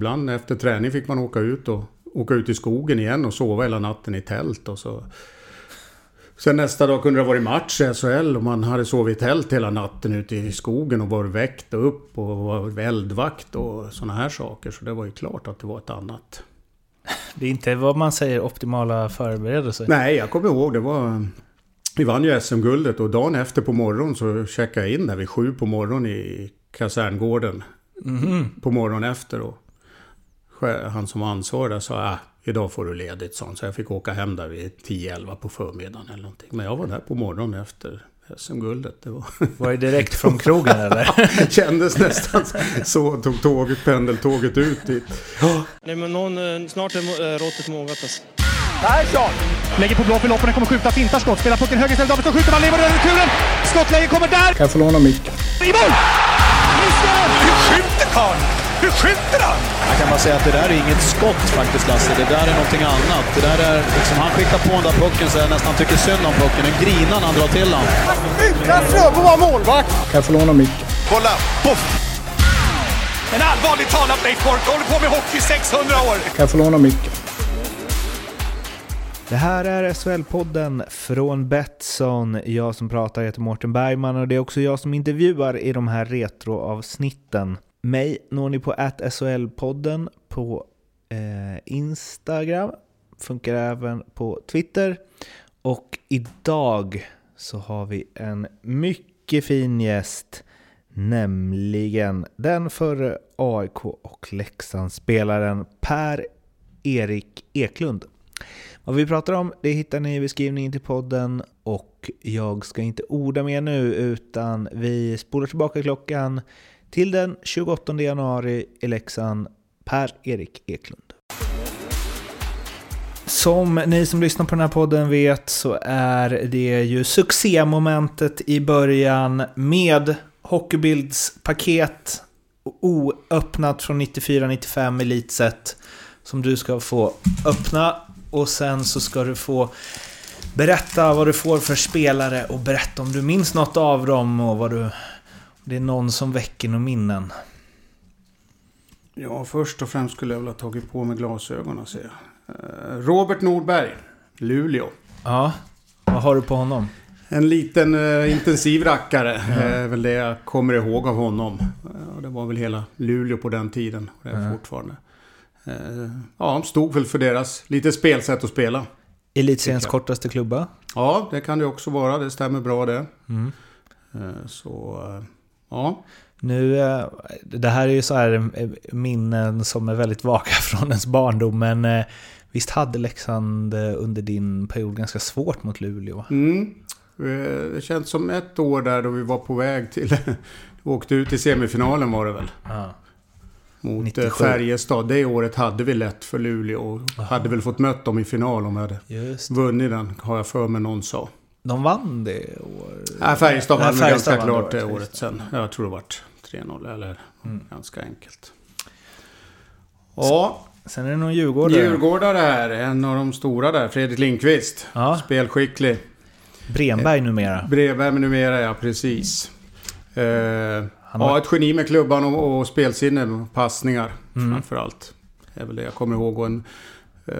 ibland efter träning fick man åka ut och åka ut i skogen igen och sova hela natten i tält och så. Sen nästa dag kunde det ha varit match i SHL och man hade sovit i tält hela natten ute i skogen och varit väckt upp och var eldvakt och sådana här saker. Så det var ju klart att det var ett annat. Det är inte vad man säger optimala förberedelser. Nej, jag kommer ihåg det var... Vi vann ju SM-guldet och dagen efter på morgonen så checkade jag in där vid sju på morgonen i kaserngården. Mhm. På morgonen efter och han som var ansvarig där sa ah, idag får du ledigt sånt. Så jag fick åka hem där vid 10-11 på förmiddagen eller någonting. Men jag var där på morgonen efter SM-guldet. Det var... Var det direkt från krogen eller? Kändes nästan så. Tog tåget, pendeltåget ut dit. Nej, men någon, eh, snart är eh, råttet mogat alltså. Persson! Lägger på blå för loppen, kommer skjuta, fintar skott, spelar pucken höger istället, Davidsson skjuter, man lever över returen! Skottläge kommer där! Kan jag få låna micken? I mål! Missar! Hur skjuter karln? Hur skjuter han? Jag kan bara säga att det där är inget skott faktiskt Lasse. Det där är någonting annat. Det där är liksom, han skickar på den där pucken så jag nästan tycker synd om pucken. Den grinar när han drar till den. Utan Fröbo var målvakt! Kan jag få låna micken? Kolla! Poff! En allvarligt talat Leif Boork håller på med hockey i 600 år! Kan jag få låna micken? Det här är SHL-podden från Betsson. Jag som pratar heter Mårten Bergman och det är också jag som intervjuar i de här retroavsnitten. Mig når ni på SHL-podden på eh, Instagram. Funkar även på Twitter. Och idag så har vi en mycket fin gäst. Nämligen den förre AIK och Leksandsspelaren Per-Erik Eklund. Vad vi pratar om det hittar ni i beskrivningen till podden och jag ska inte orda mer nu utan vi spolar tillbaka klockan till den 28 januari i Leksand, Per-Erik Eklund. Som ni som lyssnar på den här podden vet så är det ju succémomentet i början med Hockeybilds paket oöppnat från 94-95 Elitset som du ska få öppna och sen så ska du få berätta vad du får för spelare och berätta om du minns något av dem och vad du... Det är någon som väcker några minnen. Ja, först och främst skulle jag vilja ha tagit på mig glasögonen och se. Eh, Robert Nordberg, Luleå. Ja, vad har du på honom? En liten eh, intensiv rackare är väl det jag kommer ihåg av honom. Eh, och det var väl hela Luleå på den tiden. Och det är fortfarande. Eh, ja, stod väl för deras lite spelsätt att spela. Elitseriens kortaste klubba. Ja, det kan det också vara. Det stämmer bra det. Eh, så, eh, ja. Nu, eh, det här är ju så här eh, minnen som är väldigt vaga från ens barndom, men eh, visst hade Leksand under din period ganska svårt mot Luleå? Mm. Det känns som ett år där då vi var på väg till... åkte ut i semifinalen var det väl. Ja. Mot 97. eh, Färjestad. Det året hade vi lätt för Luleå. Och hade väl fått mött dem i final om vi hade vunnit den. Har jag för mig någon sa. De vann det år. Nej, Färjestad vann Färjestad ganska klart det året, sen. Jag tror det vart 3-0 eller Mm. ganska enkelt. Ja, Sen är det någon Djurgårdare. Djurgårdare här. En av de stora där. Fredrik Lindqvist. Ja. Spelskicklig. Bremberg numera. Brevvärme numera, ja precis. Eh, Han har- Ja, ett geni med klubban och, och spelsinne. Passningar Mm. framförallt. Det är väl det jag kommer ihåg. Och en eh,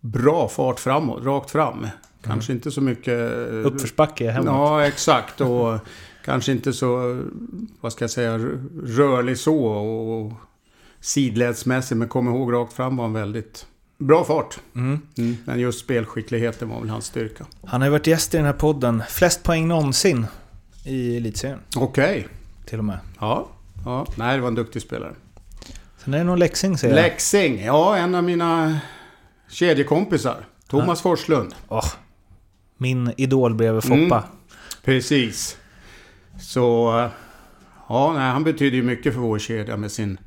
bra fart framåt, rakt fram. Kanske inte så mycket... eh, Uppförsbacke hemåt. Ja, exakt. Och kanske inte så, vad ska jag säga, rörlig så. Och sidledsmässig. Men kom ihåg, rakt fram var en väldigt bra fart. Mm. Mm. Men just spelskickligheten var väl hans styrka. Han har ju varit gäst i den här podden. Flest poäng någonsin i elitserien. Okej. Till och med. Ja. ja. Nej, det var en duktig spelare. Sen är det någon Leksing säger jag. Leksing. Ja, en av mina kedjekompisar. Thomas Forslund. Åh, min idol bredvid Foppa. Mm. Precis. Så... eh, Ja, nej, han betyder ju mycket för vår kedja med sin,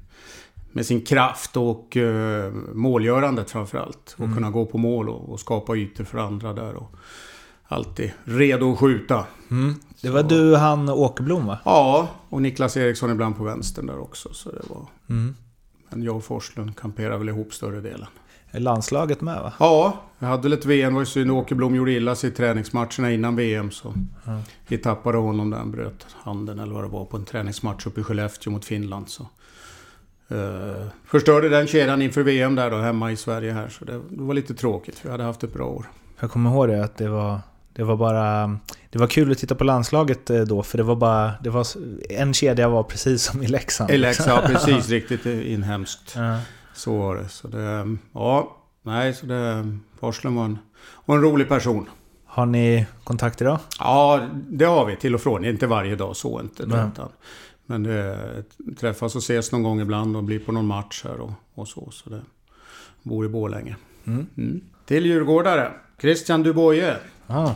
med sin kraft och uh, målgörandet framförallt. Och kunna gå på mål och, och skapa ytor för andra där. Och alltid redo att skjuta. Mm. Det var du, han Åkerblom va? Ja, och Niklas Eriksson ibland på vänstern där också. Så det var... Mm. Men jag och Forslund kamperade väl ihop större delen. Är landslaget med va? Ja, jag hade väl ett VM. Var ju synd Åkerblom gjorde illa sig i träningsmatcherna innan VM. Så vi tappade honom där han bröt handen eller vad det var på en träningsmatch uppe i Skellefteå mot Finland. Så Eh, förstörde den kedjan inför VM där då hemma i Sverige här. Så det, det var lite tråkigt. Vi hade haft ett bra år. Jag kommer ihåg det, att det var, det var bara... Det var kul att titta på landslaget eh, då, för det var bara... Det var, en kedja var precis som i Leksand. I Leksand, ja, precis. Riktigt inhemskt. Ja. Så var det. Så det... Ja, nej, så det... Forslund var en, var en rolig person. Har ni kontakt idag? Ja, det har vi till och från. Inte varje dag, så inte. Utan, men det, träffas och ses någon gång ibland och blir på någon match här och, och så. så det, bor i Borlänge. Mm. Mm. Till djurgårdare. Christian Duboye. Ja.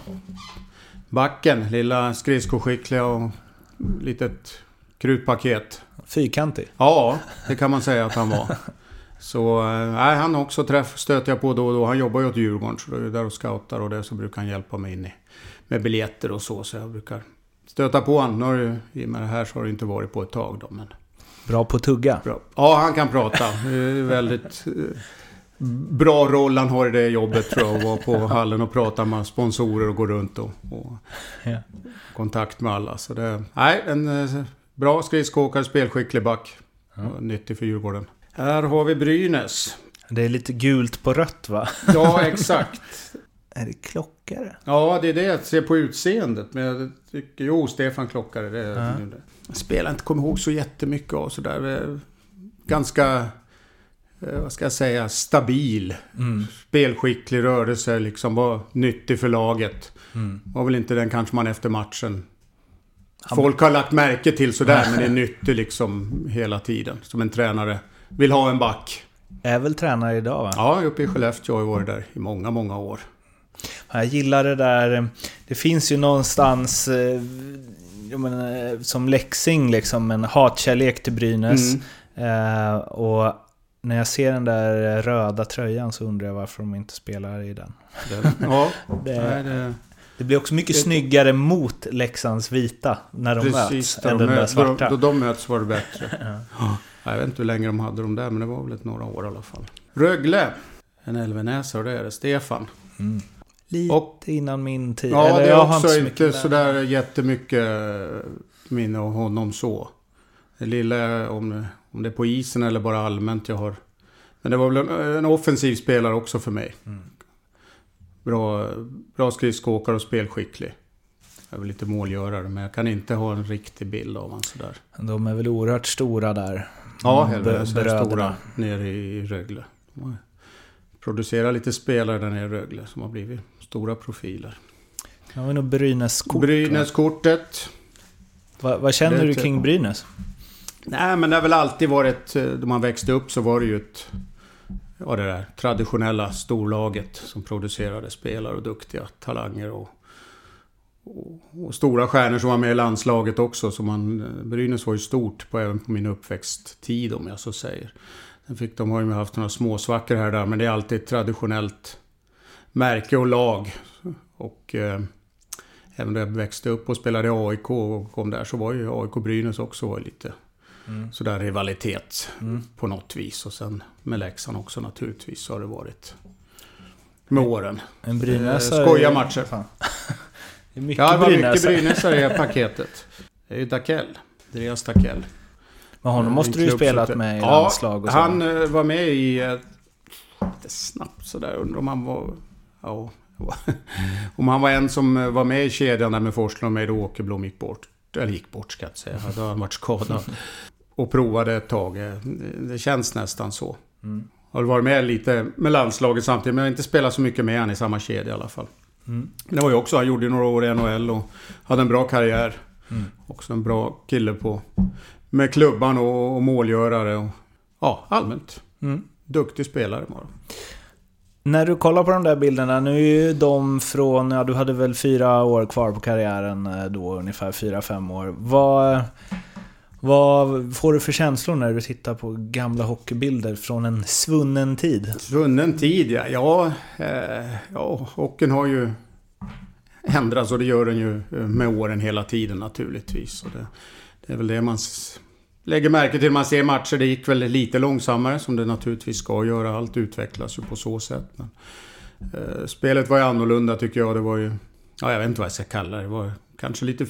Backen, lilla skridskoskickliga och litet krutpaket. Fyrkantig. Ja, det kan man säga att han var. Så eh, nej, han också träff, stöter jag på då och då. Han jobbar ju åt Djurgården så då är jag där och scoutar och det så brukar han hjälpa mig in i, med biljetter och så. Så jag brukar stöta på honom. Nu I och med det här så har det inte varit på ett tag då. Men Bra på att tugga. bra. Ja, han kan prata. Det är väldigt eh, bra roll han har i det jobbet tror jag. Att vara på hallen och prata med sponsorer och gå runt och, och Ja. kontakt med alla. Så det, nej, en eh, bra skridskoåkare, spelskicklig back. Och Nyttig för Djurgården. Här har vi Brynäs. Det är lite gult på rött va? Ja, exakt. Är det klockare? Ja, det är det jag ser på utseendet. Men jag tycker, jo, Stefan Klockare, det är Ja. Jag spelar inte, kommer ihåg så jättemycket av sådär. eh, Ganska, eh, vad ska jag säga, stabil. Mm. Spelskicklig rörelse, liksom var nyttig för laget. Mm. Var väl inte den kanske man efter matchen Folk har lagt märke till sådär, men är nyttig liksom hela tiden. Som en tränare vill ha en back. Är väl tränare idag va? Ja, uppe i Skellefteå har jag varit där i många, många år. Jag gillar det där... Det finns ju någonstans... eh, menar, som läxing liksom, en hatkärlek till Brynäs. Mm. Eh, och när jag ser den där röda tröjan så undrar jag varför de inte spelar i den. Det, ja, Det, nej, det, det blir också mycket Det- snyggare mot Leksands vita när de precis. möts Då än de, den där möts, då, svarta. då de möts var det bättre. Ja. Ja, Jag vet inte hur länge de hade dem där, men det var väl ett några år i alla fall. Rögle. En älvenäsa och det är det. Stefan. Mm. Lite Och- innan min tid. Ja, Eller det jag är också så inte, mycket där. sådär jättemycket minne av honom så. Det lilla om, om det är på isen eller bara allmänt jag har. Men det var väl en, en offensiv spelare också för mig. Mm. Bra, bra skridskoåkare och spelskicklig. Jag är väl lite målgörare, men jag kan inte ha en riktig bild av honom sådär. De är väl oerhört stora där. Ja, Mm, helvete. br- så här bröderna. stora nere i Rögle. De har producerat lite spelare där nere i Rögle som har blivit stora profiler. Har vi nog Brynäs-kort. Brynäs-kortet. Vad, vad känner Det du kring Brynäs? Nej, men det har väl alltid varit... eh, Då man växte upp så var det ju ett... Ja, det där traditionella storlaget som producerade spelare och duktiga talanger och, och, stora stjärnor som var med i landslaget också. Så man, eh, Brynäs var ju stort på, även på min uppväxttid om jag så säger. Sen fick de har ju haft några småsvackor här och där, men det är alltid ett traditionellt märke och lag. Och eh, även när jag växte upp och spelade i AIK och kom där så var ju AIK Brynäs också var lite Mm. sådär rivalitet Mm. på något vis. Och sen med Leksand också naturligtvis så har det varit med åren. En Brynäsare... Eh, skoja matcher. Det är mycket Ja, det var mycket. Brynäsare i det paketet. Det är ju Dakell. Andreas Dakell. Men honom måste du ju spelat med i ja, landslag och så. han eh, var med i... eh, Lite snabbt sådär. Undrar om han var... Ja, om han var en som eh, var med i kedjan där med Forslund och med då Åkerblom gick bort. Eller gick bort ska jag inte säga. Då har han varit skadad. Och provade ett tag. Eh, Det- Det känns nästan så. Mm. Har varit med lite med landslaget samtidigt. Men jag har inte spelat så mycket med han i samma kedja i alla fall. Mm. Men det var ju också, han gjorde ju några år i NHL och hade en bra karriär. Mm. Också en bra kille på... Med klubban och, och målgörare och... Ja, allmänt. Mm. Duktig spelare var han. När du kollar på de där bilderna, nu är ju de från, ja du hade väl fyra år kvar på karriären eh, då, ungefär fyra, fem år. Vad, vad får du för känslor när du tittar på gamla hockeybilder från en svunnen tid? Svunnen tid, ja. Ja, eh, ja hockeyn har ju ändrats och det gör den ju eh, med åren hela tiden naturligtvis. Och det, det är väl det man lägger märke till när man ser matcher. Det gick väl lite långsammare som det naturligtvis ska göra. Allt utvecklas ju på så sätt. Men, eh, spelet var ju annorlunda tycker jag. Det var ju... Ja, jag vet inte vad jag ska kalla det. Det var kanske lite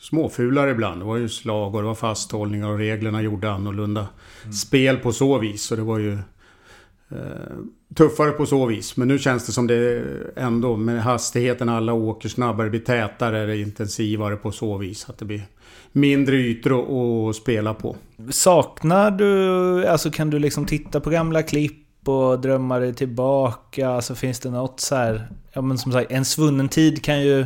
småfulare ibland. Det var ju slag och det var fasthållningar och reglerna gjorde annorlunda spel på så vis. Så det var ju eh, tuffare på så vis. Men nu känns det som det ändå med hastigheten alla åker snabbare, blir tätare, det intensivare på så vis. Att det blir mindre ytor att- att spela på. Saknar du, alltså kan du liksom titta på gamla klipp och drömma dig tillbaka? Alltså finns det något så här, ja men som sagt, en svunnen tid kan ju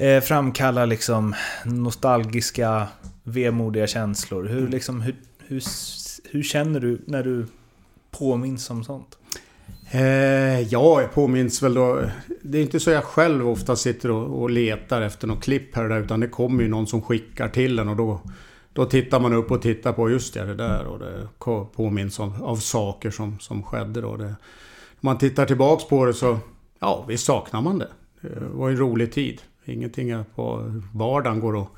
eh, framkalla liksom nostalgiska, vemodiga känslor. Hur liksom, hur, hur, hur känner du när du påminns om sånt? Eh, ja, jag påminns väl då. Det är inte så jag själv ofta sitter och, och letar efter något klipp här och där. Utan det kommer ju någon som skickar till en och då, då tittar man upp och tittar på just det, det där. Och det påminns av, av saker som, som skedde då. Det, om man tittar tillbaks på det så, ja, visst saknar man det. Det var en rolig tid. Ingenting jag på vardagen går och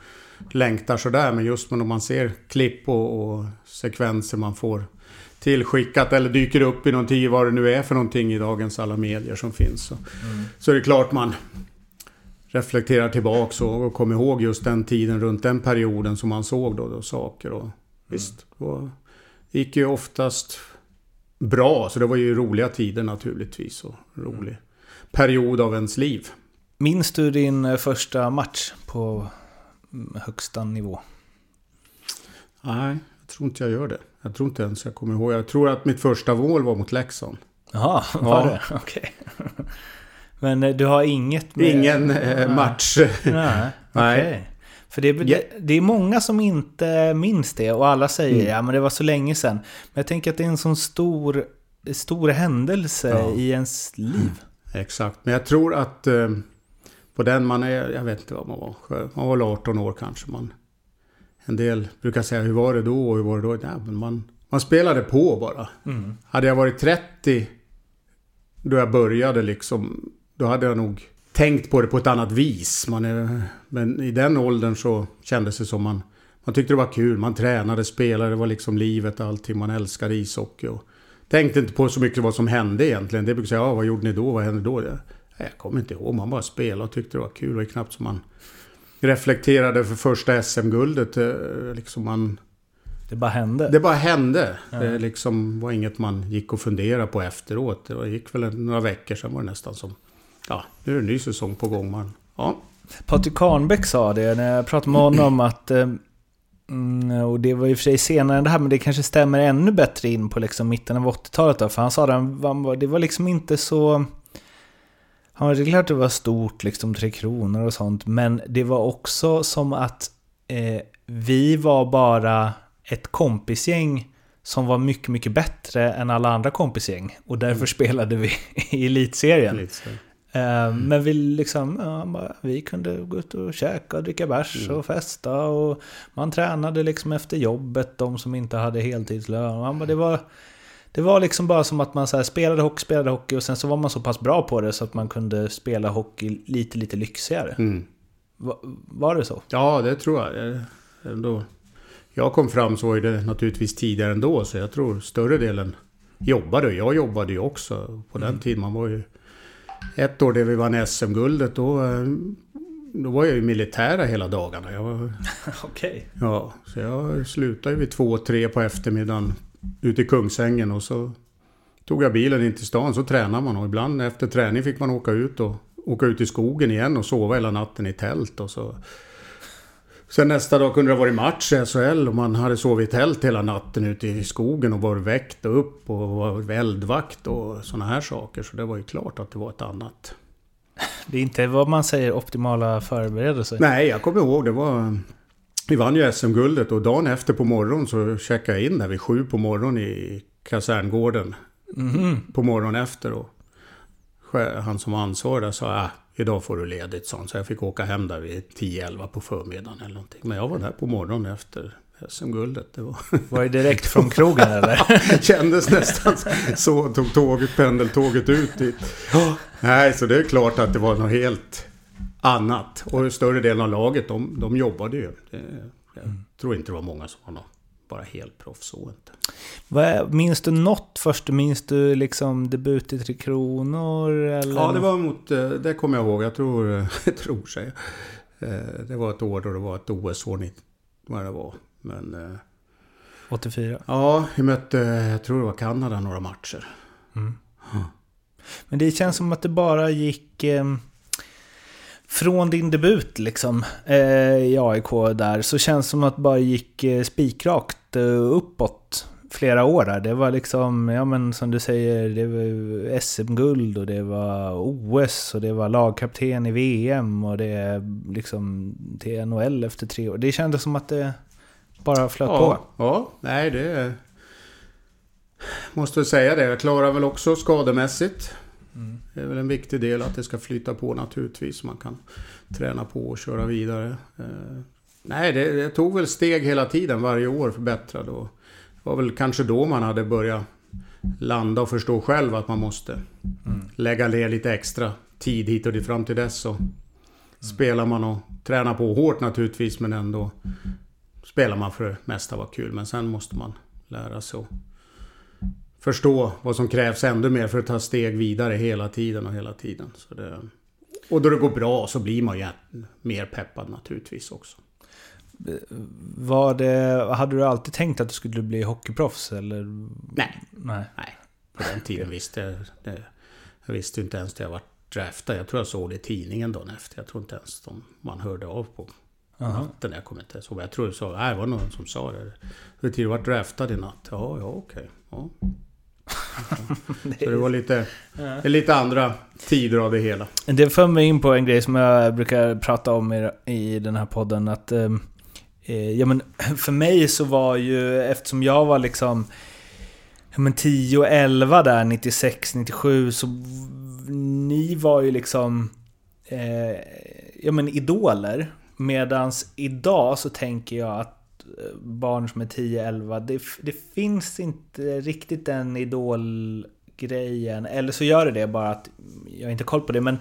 längtar sådär. Men just när man ser klipp och, och sekvenser man får tillskickat eller dyker upp i någonting, vad det nu är för någonting i dagens alla medier som finns. Så, så är det klart man reflekterar tillbaks och, och kommer ihåg just den tiden runt den perioden som man såg då, då saker. Och, Visst, och, det gick ju oftast bra, så det var ju roliga tider naturligtvis. Och rolig period av ens liv. Minns du din eh, första match på mm, högsta nivå? Nej, jag tror inte jag gör det. Jag tror inte ens jag kommer ihåg. Jag tror att mitt första mål var mot Leksand. Jaha, var Ja. det? Okej. Men eh, du har inget med... Ingen eh, match. Nej, Nej. okej. För det, det, det är många som inte minns det och alla säger Mm. ja men det var så länge sedan. Men jag tänker att det är en sån stor, stor händelse Ja. i ens liv. Exakt, men jag tror att eh, på den man är, jag vet inte vad man var, man var väl 18 år kanske. Man, en del brukar säga hur var det då och hur var det då? Nej, men man, man spelade på bara. Hade jag varit 30 då jag började liksom, då hade jag nog tänkt på det på ett annat vis. Man är, men i den åldern så kändes det som man, man tyckte det var kul. Man tränade, spelade, det var liksom livet, allting. Man älskade ishockey. Och tänkte inte på så mycket vad som hände egentligen. Det brukar säga, ja vad gjorde ni då? Vad hände då? Jag, kommer inte ihåg, man bara spelade och tyckte det var kul. Det var knappt som man reflekterade för första SM-guldet. eh, Liksom man, Det bara hände. det bara hände. Det liksom var inget man gick och funderade på efteråt. Det gick väl några veckor, sen var det nästan som... Ja, nu är det en ny säsong på gång. Man, ja, Patrik Karnbäck sa det när jag pratade med honom att... eh, mm, Och det var i och för sig senare än det här, men det kanske stämmer ännu bättre in på liksom mitten av 80-talet då. För han sa det, det var liksom inte så... Han var det är klart det var stort, liksom Tre Kronor och sånt. Men det var också som att eh, vi var bara ett kompisgäng som var mycket, mycket bättre än alla andra kompisgäng. Och därför spelade vi i elitserien. Eh, Men vi liksom, ja, vi kunde gå ut och käka och dricka bärs och festa och man tränade liksom efter jobbet, de som inte hade heltidslön. Och han bara, det var, det var liksom bara som att man så spelade hockey, spelade hockey och sen så var man så pass bra på det så att man kunde spela hockey lite, lite lyxigare. Mm. Va, var det så? Ja, det tror jag. Ändå. Jag kom fram så var det naturligtvis tidigare ändå. Så jag tror större delen jobbade. Jag jobbade ju också på den tiden. Man var ju... Ett år där vi vann SM-guldet, då, då var jag ju militära hela dagarna. Var, Okej. Ja, så jag slutade vid två, tre på eftermiddagen ute i Kungsängen och så tog jag bilen in till stan så tränade man och ibland efter träning fick man åka ut och åka ut i skogen igen och sova hela natten i tält och så. Sen nästa dag kunde det ha varit match i SHL och man hade sovit i tält hela natten ute i skogen och var väckt och upp och var eldvakt och sådana här saker. Så det var ju klart att det var ett annat. Det är inte vad man säger optimala förberedelser. Nej, jag kommer ihåg det var... Vi vann ju SM-guldet och dagen efter på morgonen så checkade jag in där vid sju på morgonen i kaserngården. På morgonen efter och han som var ansvarig där sa ah, idag får du ledigt sånt. Så jag fick åka hem där vid 10-11 på förmiddagen eller någonting. Men jag var där på morgonen efter SM-guldet. Det var... Var det direkt från krogen eller? kändes nästan så. Tog tåget, pendeltåget ut dit. Nej, så det är klart att det var något helt annat. Och större delen av laget, de, de jobbade ju. Det, jag tror inte det var många som var något, bara helt proffs så inte. Vad Minns du något först? Minns du liksom debut i Tre Kronor? Eller? Ja, det var mot, eh, det kommer jag ihåg. Jag tror, jag tror sig. Eh, det var ett år då det var ett OS-år, vad det var. Men... Eh, 84? Ja, vi mötte, jag tror det var Kanada några matcher. Mm. Men det känns som att det bara gick... Från din debut liksom eh, i AIK där så känns det som att det bara gick eh, spikrakt eh, uppåt flera år där. Det var liksom, ja men som du säger, det var SM-guld och det var OS och det var lagkapten i VM och det liksom till NHL efter tre år. Det kändes som att det bara flöt ja, på. Ja, nej det... Måste säga det. Jag klarar väl också skademässigt. Mm. Det är väl en viktig del att det ska flyta på naturligtvis. Man kan träna på och köra vidare. Eh, nej, det, det, tog väl steg hela tiden. Varje år förbättrade. Och det var väl kanske då man hade börjat landa och förstå själv att man måste mm. lägga ner lite extra tid hit och dit. Fram till dess så mm. spelar man och tränar på hårt naturligtvis men ändå spelar man för det mesta var kul. Men sen måste man lära sig att förstå vad som krävs ännu mer för att ta steg vidare hela tiden och hela tiden. Så det, och då det går bra så blir man ju mer peppad naturligtvis också. Var det, hade du alltid tänkt att du skulle bli hockeyproffs eller? Nej. Nej. Nej. På den tiden visste jag det. Jag visste inte ens det jag var draftad. Jag tror jag såg det i tidningen dagen efter. Jag tror inte ens de, man hörde av på natten. Jag kommer inte ihåg. Jag tror det, så, nej, det var någon som sa det. Hur tid du varit draftad i natt? Ja, ja okej. Ja. Så det var lite, ja. lite andra tider av det hela. Det för mig in på en grej som jag brukar prata om i, i den här podden. Att, ehm, eh, ja, men för mig så var ju, eftersom jag var liksom ja, men 10 och 11 där, 96, 97, så ni var ju liksom eh, ja, men idoler. Medans idag så tänker jag att barn som är 10-11, det, det finns inte riktigt den idolgrejen. Eller så gör det det bara att jag har inte koll på det. Men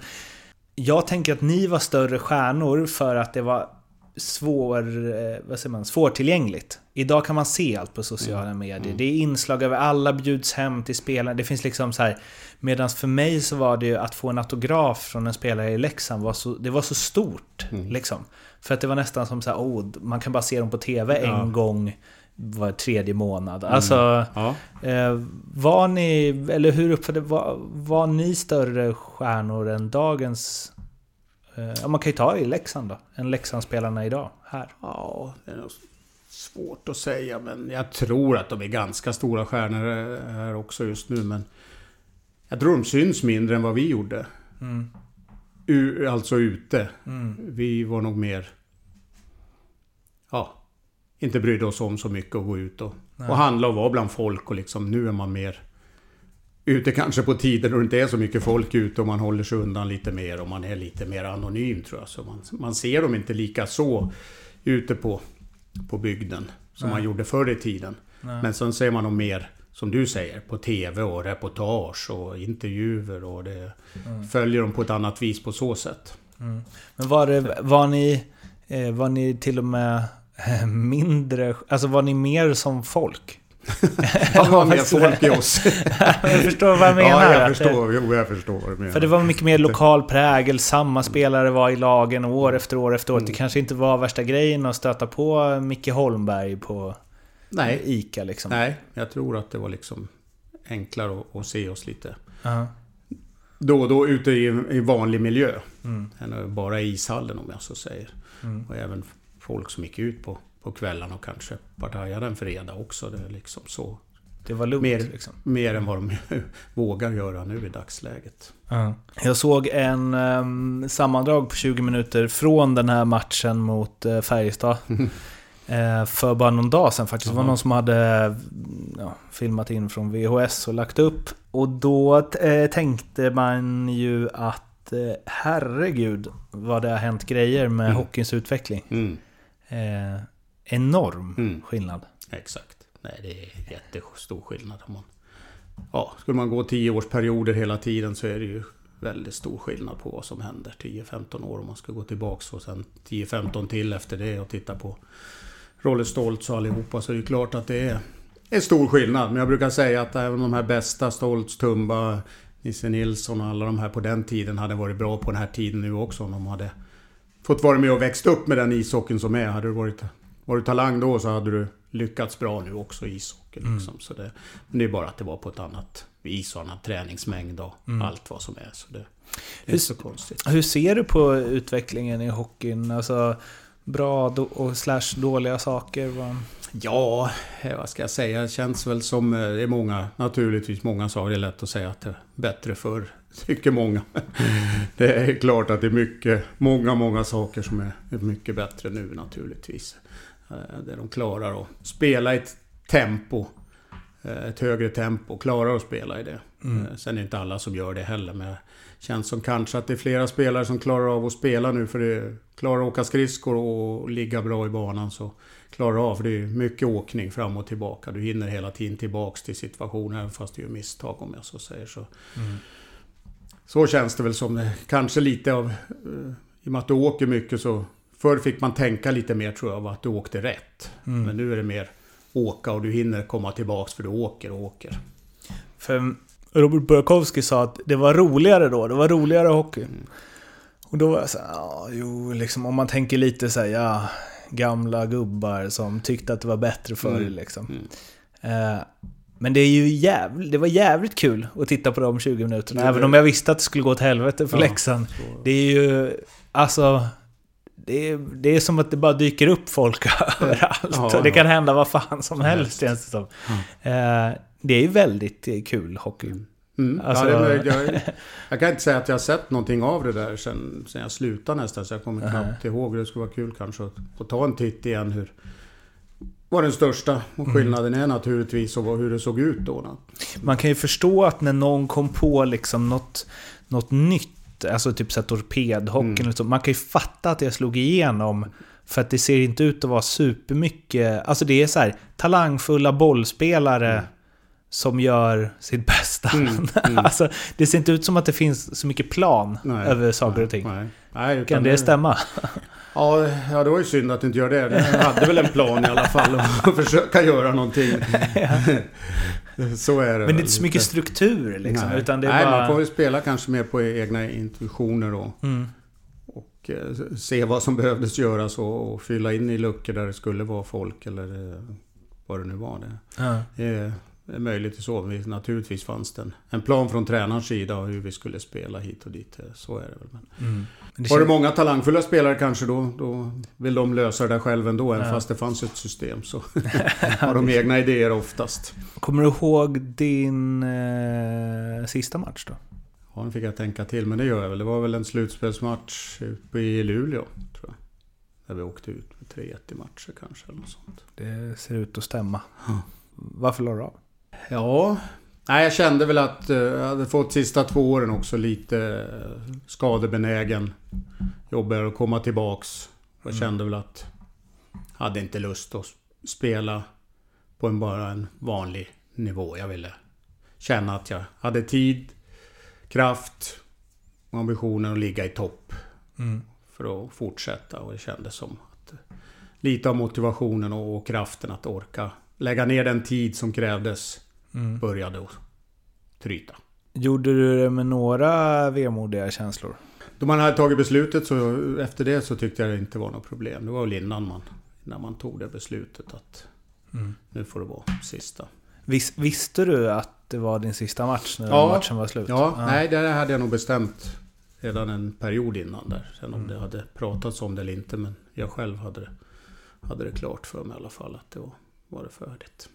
jag tänker att ni var större stjärnor för att det var svår, eh, vad säger man, svårtillgängligt. Idag kan man se allt på sociala mm. medier. Mm. Det är inslag över alla bjuds hem till spelarna. Det finns liksom så här... Medan för mig så var det ju att få en autograf från en spelare i Leksand var så, det var så stort. Mm. Liksom. För att det var nästan som så här, oh, man kan bara se dem på TV ja. en gång var tredje månad. Mm. Alltså, ja. eh, var ni, eller hur uppfattade, var, var ni större stjärnor än dagens Eh, man kan ju ta i Leksand då, än Leksandsspelarna idag, här. Ja, det är nog svårt att säga, men jag tror att de är ganska stora stjärnor här också just nu, men jag tror de syns mindre än vad vi gjorde. Mm. U alltså ute. Mm. Vi var nog mer... Ja, inte brydde oss om så mycket att gå ut och, och handla och vara bland folk och liksom nu är man mer ute kanske på tider då det inte är så mycket folk ute och man håller sig undan lite mer och man är lite mer anonym tror jag. Så man, man ser dem inte lika så ute på, på bygden som Nej. man gjorde förr i tiden. Nej. Men sen ser man dem mer, som du säger, på TV och reportage och intervjuer och det mm. följer dem på ett annat vis på så sätt. Mm. Men var, det, var, ni, eh, var ni till och med mindre, alltså var ni mer som folk? Han har mer folk i oss. jag förstår vad jag menar. Ja, jag förstår. Jo, jag förstår vad du menar. För det var mycket mer lokal prägel. Samma spelare var i lagen år efter år efter år. Mm. Det kanske inte var värsta grejen att stöta på Micke Holmberg på Nej. ICA liksom. Nej, jag tror att det var liksom enklare att, att se oss lite. Uh -huh. Då och då ute i, i vanlig miljö. Mm. Än bara i ishallen om jag så säger. Mm. Och även folk som gick ut på på kvällarna och kanske partajade en fredag också. Det är liksom så. Det var lugnt mer, liksom. Mer än vad de vågar göra nu i dagsläget. Uh. Jag såg en um, sammandrag på 20 minuter från den här matchen mot uh, Färjestad. uh, för bara någon dag sedan faktiskt. Det var någon som hade ja, filmat in från VHS och lagt upp. Och då uh, tänkte man ju att uh, herregud vad det har hänt grejer med mm. hockeyns utveckling. Mm enorm mm. skillnad. Exakt. Nej, det är jättestor skillnad. Om man, ja, skulle man gå tio årsperioder hela tiden så är det ju väldigt stor skillnad på vad som händer 10-15 år om man ska gå tillbaks och sen 10-15 till efter det och titta på Rolle Stoltz och allihopa så är det klart att det är en stor skillnad. Men jag brukar säga att även de här bästa, Stoltz, Tumba, Nisse Nilsson och alla de här på den tiden hade varit bra på den här tiden nu också om de hade fått vara med och växt upp med den ishockeyn som är. Hade du varit, varit talang då så hade du lyckats bra nu också i ishockeyn. Mm. Liksom. Så det, men det är bara att det var på ett annat vis och annan träningsmängd och Mm. allt vad som är. Så det, det är Hur- inte så konstigt. Hur ser du på utvecklingen i hockeyn? Alltså, bra do- och slash dåliga saker? Vad... Ja, eh, vad ska jag säga? Det känns väl som... eh, Det är många, naturligtvis många saker. Det är lätt att säga att det är bättre förr. Tycker många. Det är klart att det är mycket, många, många saker som är mycket bättre nu naturligtvis. Eh, Där de klarar att spela i ett tempo. Ett högre tempo. Klarar att spela i det. Eh, Sen är det inte alla som gör det heller. Men det känns som kanske att det är flera spelare som klarar av att spela nu. För det klarar att åka skridskor och ligga bra i banan. Så klarar av. För det är mycket åkning fram och tillbaka. Du hinner hela tiden tillbaks till situationen. Även fast du gör misstag om jag så säger. Så, så känns det väl som. det. Kanske lite av... eh, I och med att du åker mycket så... Förr fick man tänka lite mer tror jag. Att du åkte rätt. Men nu är det mer åka och du hinner komma tillbaks för du åker och åker. För Robert Burakovsky sa att det var roligare då. Det var roligare hockey. Och då var jag såhär, ja, jo, liksom om man tänker lite såhär, ja, gamla gubbar som tyckte att det var bättre förr Mm. liksom. Eh, men det, är ju jävl, det var jävligt kul att titta på de 20 minuterna. Även om jag visste att det skulle gå åt helvete för Ja, Leksand. så- Det är ju, alltså... Det är, det är som att det bara dyker upp folk överallt. Ja, och det ja. kan hända vad fan som helst känns det som. Eh, det är ju väldigt eh, kul hockey. Mm. Alltså- ja, det, jag, jag kan inte säga att jag har sett någonting av det där sen, sen jag slutade nästan. Så jag kommer knappt ihåg. Det skulle vara kul kanske att, att ta en titt igen hur... Vad den största skillnaden är naturligtvis och hur det såg ut då. Man kan ju förstå att när någon kom på liksom något, något nytt, alltså typ så torpedhockeyn, Mm. så, man kan ju fatta att det slog igenom. För att det ser inte ut att vara supermycket, alltså det är så här talangfulla bollspelare som gör sitt bästa. Mm, mm. alltså, det ser inte ut som att det finns så mycket plan Nej, över saker och ting. Nej, nej, Kan det stämma? Ja, ja, det var ju synd att du inte gör det. Jag hade väl en plan i alla fall att försöka göra någonting. Så är det Men det är inte så mycket struktur liksom, Nej, utan det är Nej bara... man får spela kanske mer på egna intuitioner då. Mm. Och eh, se vad som behövdes göras och, och fylla in i luckor där det skulle vara folk eller eh, vad det nu var. Det Ja. Det är, möjligt och så. Vi- Naturligtvis fanns det en, en plan från tränarens sida hur vi skulle spela hit och dit. Eh, Så är det väl. Men Mm. Var det många talangfulla spelare kanske då, då vill de lösa det själv ändå. Även Ja. fast det fanns ett system så har de egna idéer oftast. Kommer du ihåg din eh, sista match då? Ja, nu fick jag tänka till, men det gör jag väl. Det var väl en slutspelsmatch uppe i Luleå, tror jag. Där vi åkte ut med 3-1 i matcher kanske, eller något sånt. Det ser ut att stämma. Ja. Varför la du av? Ja, nej, jag kände väl att eh, jag hade fått sista två åren också lite eh, skadebenägen. Jobbigare att komma tillbaks. Jag kände väl att jag hade inte lust att spela på en bara en vanlig nivå. Jag ville känna att jag hade tid, kraft och ambitionen att ligga i topp Mm. för att fortsätta. Och det kändes som att lite av motivationen och kraften att orka lägga ner den tid som krävdes Mm. började att tryta. Gjorde du det med några vemodiga känslor? Då man hade tagit beslutet så efter det så tyckte jag det inte var något problem. Det var väl innan man, när man tog det beslutet att Mm. nu får det vara sista. Vis, visste du att det var din sista match när Ja. matchen var slut? Ja, nej det hade jag nog bestämt redan en period innan där. Sen om Mm. det hade pratats om det eller inte. Men jag själv hade det, hade det klart för mig i alla fall att det var, var det färdigt.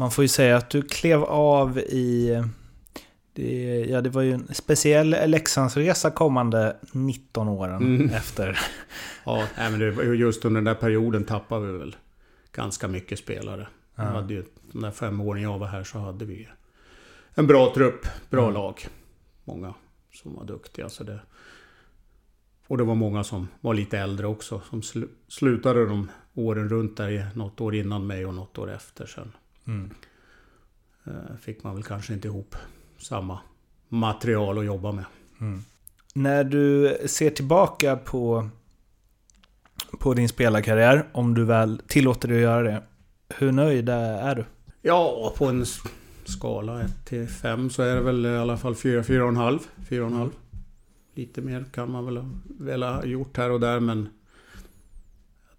Man får ju säga att du klev av i... Det, ja, det var ju en speciell Leksandsresa kommande 19 åren Mm. efter. Ja, men det just under den där perioden tappade vi väl ganska mycket spelare. Vi Ja. hade ju, de där fem åren jag var här så hade vi en bra trupp, bra Mm. lag. Många som var duktiga. Så det, och det var många som var lite äldre också. Som slu, slutade de åren runt där, något år innan mig och något år efter. Sen Mm. eh, fick man väl kanske inte ihop samma material att jobba med. Mm. När du ser tillbaka på, på din spelarkarriär, om du väl tillåter dig att göra det. Hur nöjd är du? Ja, på en skala 1 till 5 så är det väl i alla fall 4, 4,5. 4,5. Lite mer kan man väl väl ha gjort här och där men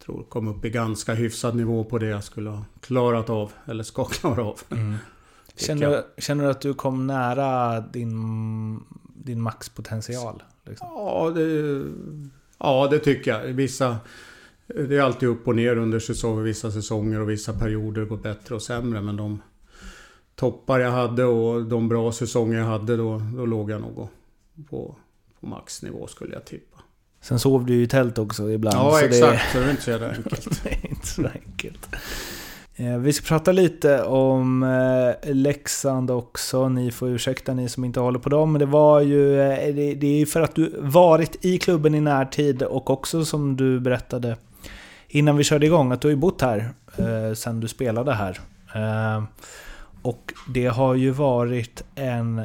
tror kom upp i ganska hyfsad nivå på det jag skulle ha klarat av. Eller ska klara av. Mm. Känner, du, känner du att du kom nära din, din maxpotential? Liksom? Ja, det, ja, det tycker jag. Vissa, det är alltid upp och ner under säsonger, vissa säsonger och vissa perioder går bättre och sämre. Men de toppar jag hade och de bra säsonger jag hade då, då låg jag nog på, på maxnivå skulle jag tippa. Sen sov du ju i tält också ibland. Ja, så exakt. Det... Så det är inte så jävla enkelt. det är inte så enkelt. Eh, vi ska prata lite om eh, Leksand också. Ni får ursäkta ni som inte håller på dem. Men det var ju... Eh, det är för att du varit i klubben i närtid och också som du berättade innan vi körde igång att du har ju bott här sen du spelade här. Och det har ju varit en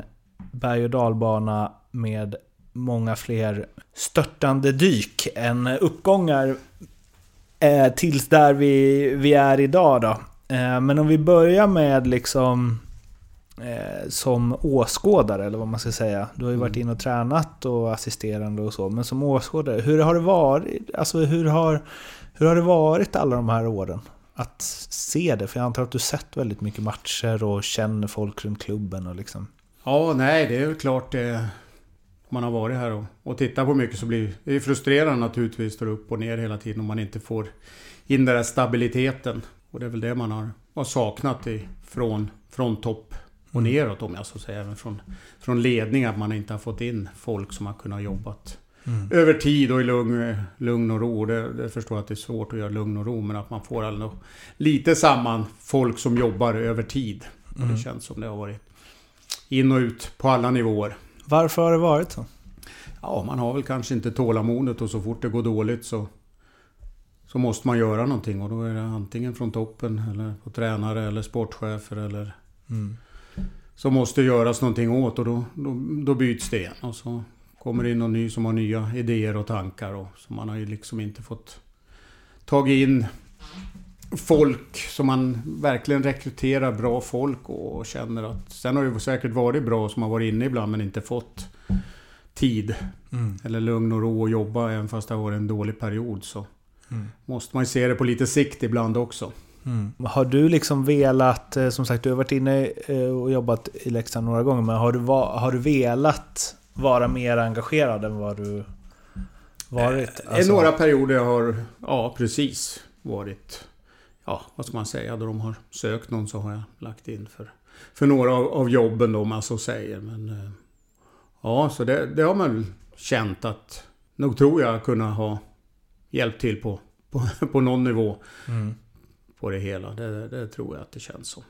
berg och dalbana med många fler störtande dyk än uppgångar eh, tills där vi, vi är idag då. Eh, men om vi börjar med liksom eh, som åskådare, eller vad man ska säga. Du har ju varit mm. inne och tränat och assisterande och så, men som åskådare, hur har det varit? Alltså hur har, hur har det varit alla de här åren? Att se det, för jag antar att du sett väldigt mycket matcher och känner folk runt klubben och liksom. Ja, nej, det är väl klart det man har varit här och, och tittat på mycket så blir det frustrerande naturligtvis. Står upp och ner hela tiden om man inte får in den där stabiliteten. Och det är väl det man har, har saknat i, från, från topp och mm. neråt om jag så säger. Även från, från ledning att man inte har fått in folk som har kunnat jobbat mm. över tid och i lugn, lugn och ro. Det, det förstår jag att det är svårt att göra lugn och ro men att man får ändå lite samman folk som jobbar över tid. Mm. Det känns som det har varit in och ut på alla nivåer. Varför har det varit så? Ja, man har väl kanske inte tålamodet och så fort det går dåligt så, så måste man göra någonting. Och då är det antingen från toppen eller på tränare eller sportchefer eller... Mm. Så måste göras någonting åt och då, då, då byts det igen. Och så kommer det in någon ny som har nya idéer och tankar. Och, så man har ju liksom inte fått tagit in folk som man verkligen rekryterar bra folk och känner att... Sen har det säkert varit bra som har varit inne ibland men inte fått tid. Mm. Eller lugn och ro och jobba även fast det har varit en dålig period så... Mm. Måste man ju se det på lite sikt ibland också. Mm. Har du liksom velat, eh, som sagt du har varit inne eh, och jobbat i Leksand några gånger, men har du, har du velat vara mer engagerad än vad du varit? Eh, alltså... Några perioder har, ja precis, varit ja, vad ska man säga, då de har sökt någon så har jag lagt in för, för några av, av jobben då, om man så säger. Men eh, ja, så det, det har man känt att, nog tror jag kunna ha hjälpt till på, på, på någon nivå. Mm. På det hela, det, det tror jag att det känns som.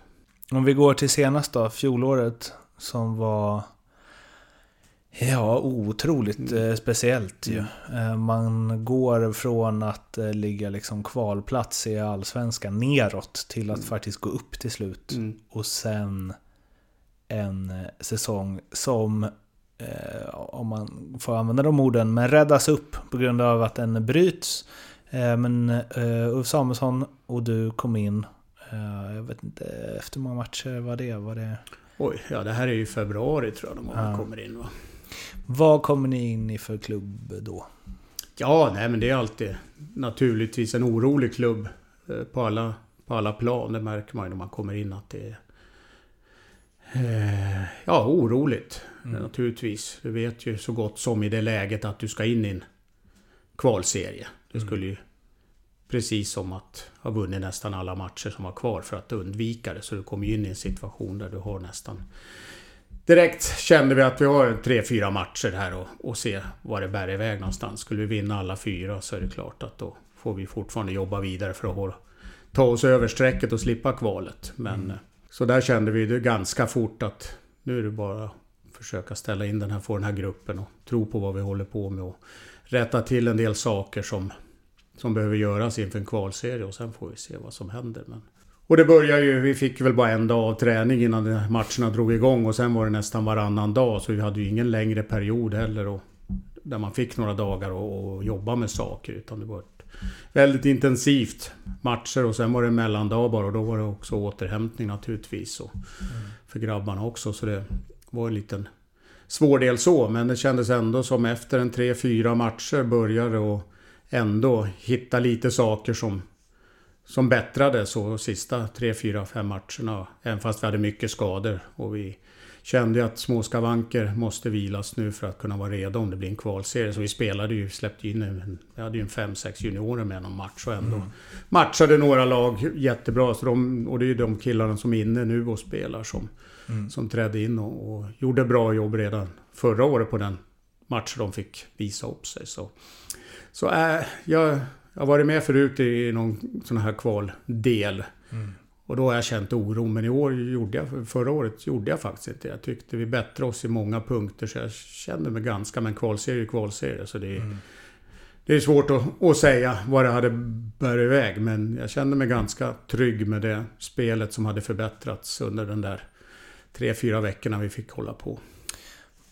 Om vi går till senast då, fjolåret som var Ja, otroligt mm. eh, speciellt ju. Mm. Eh, man går från att eh, ligga liksom kvalplats i Allsvenskan neråt till att mm. faktiskt gå upp till slut. Mm. Och sen en säsong som, om man får använda de orden, men räddas upp på grund av att den bryts. Men Ulf Samuelsson och du kom in, jag vet inte, efter många matcher var det? Var det... Oj, ja det här är ju februari tror jag de ja. kommer in va? Vad kommer ni in i för klubb då? Ja, nej men det är alltid naturligtvis en orolig klubb eh, på alla, på alla plan. Det märker man ju när man kommer in att det är eh, Ja, oroligt. Mm. Naturligtvis. Du vet ju så gott som i det läget att du ska in i en kvalserie. Det mm. skulle ju precis som att ha vunnit nästan alla matcher som var kvar för att undvika det. Så du kommer ju in i en situation där du har nästan Direkt kände vi att vi har tre, fyra matcher här och, och se vad det bär iväg någonstans. Skulle vi vinna alla fyra så är det klart att då får vi fortfarande jobba vidare för att ta oss över strecket och slippa kvalet. Men mm. så där kände vi det ganska fort att nu är det bara att försöka ställa in den här, få den här gruppen och tro på vad vi håller på med och rätta till en del saker som, som behöver göras inför en kvalserie och sen får vi se vad som händer. Men och det började ju, vi fick väl bara en dag av träning innan matcherna drog igång och sen var det nästan varannan dag så vi hade ju ingen längre period heller och, där man fick några dagar och, och jobba med saker utan det var väldigt intensivt matcher och sen var det mellandag bara och då var det också återhämtning naturligtvis och, mm. för grabbarna också så det var en liten svår del så, men det kändes ändå som efter en tre, fyra matcher började och ändå hitta lite saker som, som bättrade så sista tre, fyra, fem matcherna. Även fast vi hade mycket skador och vi kände att små skavanker måste vilas nu för att kunna vara redo om det blir en kvalserie. Så vi spelade ju, släppte in en, vi hade ju en fem, sex juniorer med någon match och ändå mm. matchade några lag jättebra. Så de, och det är ju de killarna som är inne nu och spelar som, mm. som trädde in och, och, gjorde bra jobb redan förra året på den match de fick visa upp sig. Så, så äh, jag, jag har varit med förut i någon sån här kvaldel. Mm. Och då har jag känt oro. Men i år gjorde jag, förra året gjorde jag faktiskt inte Jag tyckte vi bättrade oss i många punkter. Så jag kände mig ganska, men kvalserie är kvalserie. Så det är, mm. det är svårt att, att säga vad det hade bärt iväg. Men jag kände mig ganska trygg med det spelet som hade förbättrats under den där tre, fyra veckorna vi fick hålla på.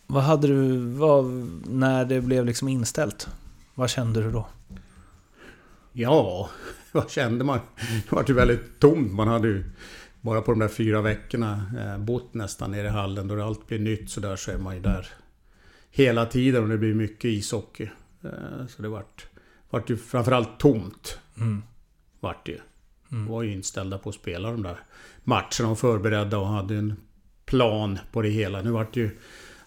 Vad hade du, vad, när det blev liksom inställt? Vad kände du då? Ja, vad kände man? Det var ju väldigt tomt. Man hade ju bara på de där fyra veckorna eh, bott nästan nere i hallen. Då allt blir nytt så där så är man ju där hela tiden och det blir mycket ishockey. Eh, så det vart, vart ju framförallt tomt. Mm. Vart det mm. var ju inställda på att spela de där matcherna och förberedda och hade en plan på det hela. Nu vart det ju i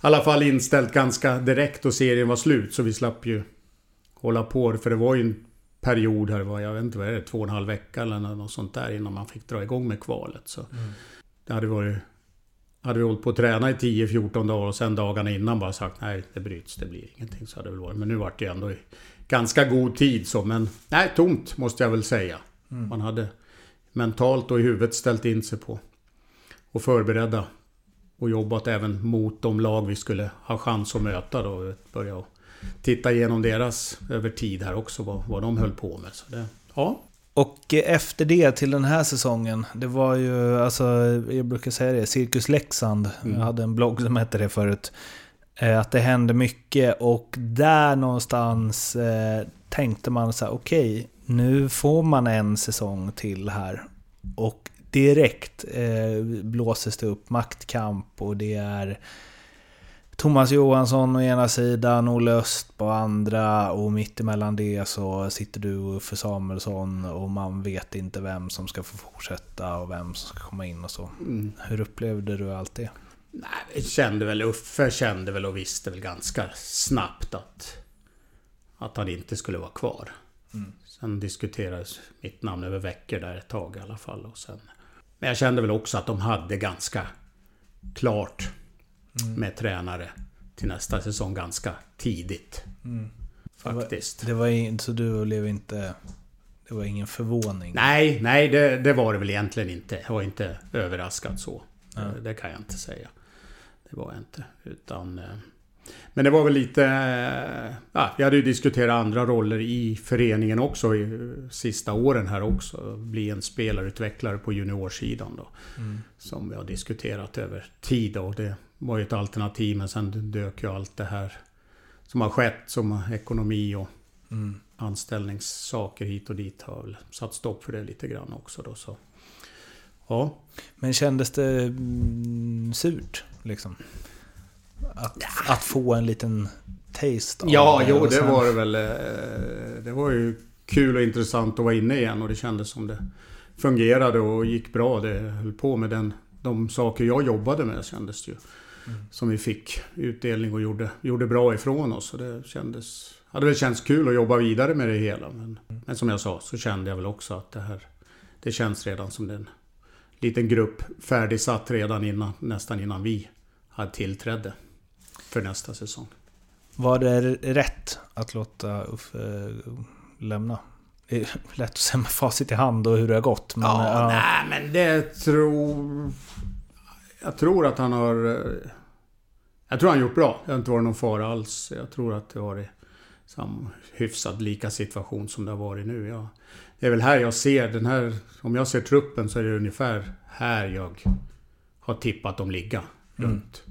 alla fall inställt ganska direkt och serien var slut så vi slapp ju hålla på. För det var ju en period här, var, jag vet inte vad är det, två och en halv vecka eller något sånt där innan man fick dra igång med kvalet. Så mm. Det hade varit... Hade vi hållit på att träna i 10-14 dagar och sen dagarna innan bara sagt nej, det bryts, det blir ingenting. Så hade det väl varit. Men nu vart det ändå i ganska god tid så. Men nej, tomt måste jag väl säga. Mm. Man hade mentalt och i huvudet ställt in sig på och förberedda och jobbat även mot de lag vi skulle ha chans att möta då. Börja titta igenom deras över tid här också, vad, vad de höll på med. Så det, ja. Och efter det till den här säsongen, det var ju, alltså, jag brukar säga det, Cirkus Leksand. Mm. Jag hade en blogg som hette det förut. Eh, att det hände mycket och där någonstans eh, tänkte man så här, okej, okay, nu får man en säsong till här. Och direkt eh, blåses det upp maktkamp och det är Thomas Johansson å ena sidan, Olle Öst på andra och mittemellan det så sitter du och Uffe Samuelsson och man vet inte vem som ska få fortsätta och vem som ska komma in och så. Mm. Hur upplevde du allt det? Nej, kände väl, Uffe kände väl och visste väl ganska snabbt att, att han inte skulle vara kvar. Mm. Sen diskuterades mitt namn över veckor där ett tag i alla fall. Och sen, men jag kände väl också att de hade ganska klart mm. med tränare till nästa säsong ganska tidigt. Mm. Faktiskt. Det var, det var så du blev inte... Det var ingen förvåning? Nej, nej det, det var det väl egentligen inte. Jag var inte överraskad så. Mm. Det, det kan jag inte säga. Det var jag inte. Utan... Eh, men det var väl lite... Eh, ja, vi hade ju diskuterat andra roller i föreningen också i sista åren här också. Bli en spelarutvecklare på juniorsidan då. Mm. Som vi har diskuterat över tid och det var ju ett alternativ men sen dök ju allt det här som har skett som ekonomi och mm. anställningssaker hit och dit har väl satt stopp för det lite grann också då så. Ja. Men kändes det mm, surt liksom? Att, ja. att få en liten taste av Ja, det jo det var det väl. Eh, det var ju kul och intressant att vara inne igen och det kändes som det fungerade och gick bra. Det höll på med den, de saker jag jobbade med kändes det ju. Mm. Som vi fick utdelning och gjorde, gjorde bra ifrån oss. Och det kändes, hade väl känts kul att jobba vidare med det hela. Men, mm. men som jag sa så kände jag väl också att det här Det känns redan som en liten grupp färdigsatt redan innan, nästan innan vi hade tillträdde för nästa säsong. Var det rätt att låta Uffe lämna? Det är lätt att säga med facit i hand och hur det har gått. Men, ja, ja. nej men det tror... Jag tror att han har... Jag tror han gjort bra. Det har inte varit någon fara alls. Jag tror att det har varit sam, hyfsat lika situation som det har varit nu. Ja. Det är väl här jag ser den här... Om jag ser truppen så är det ungefär här jag har tippat dem ligga. Mm. Runt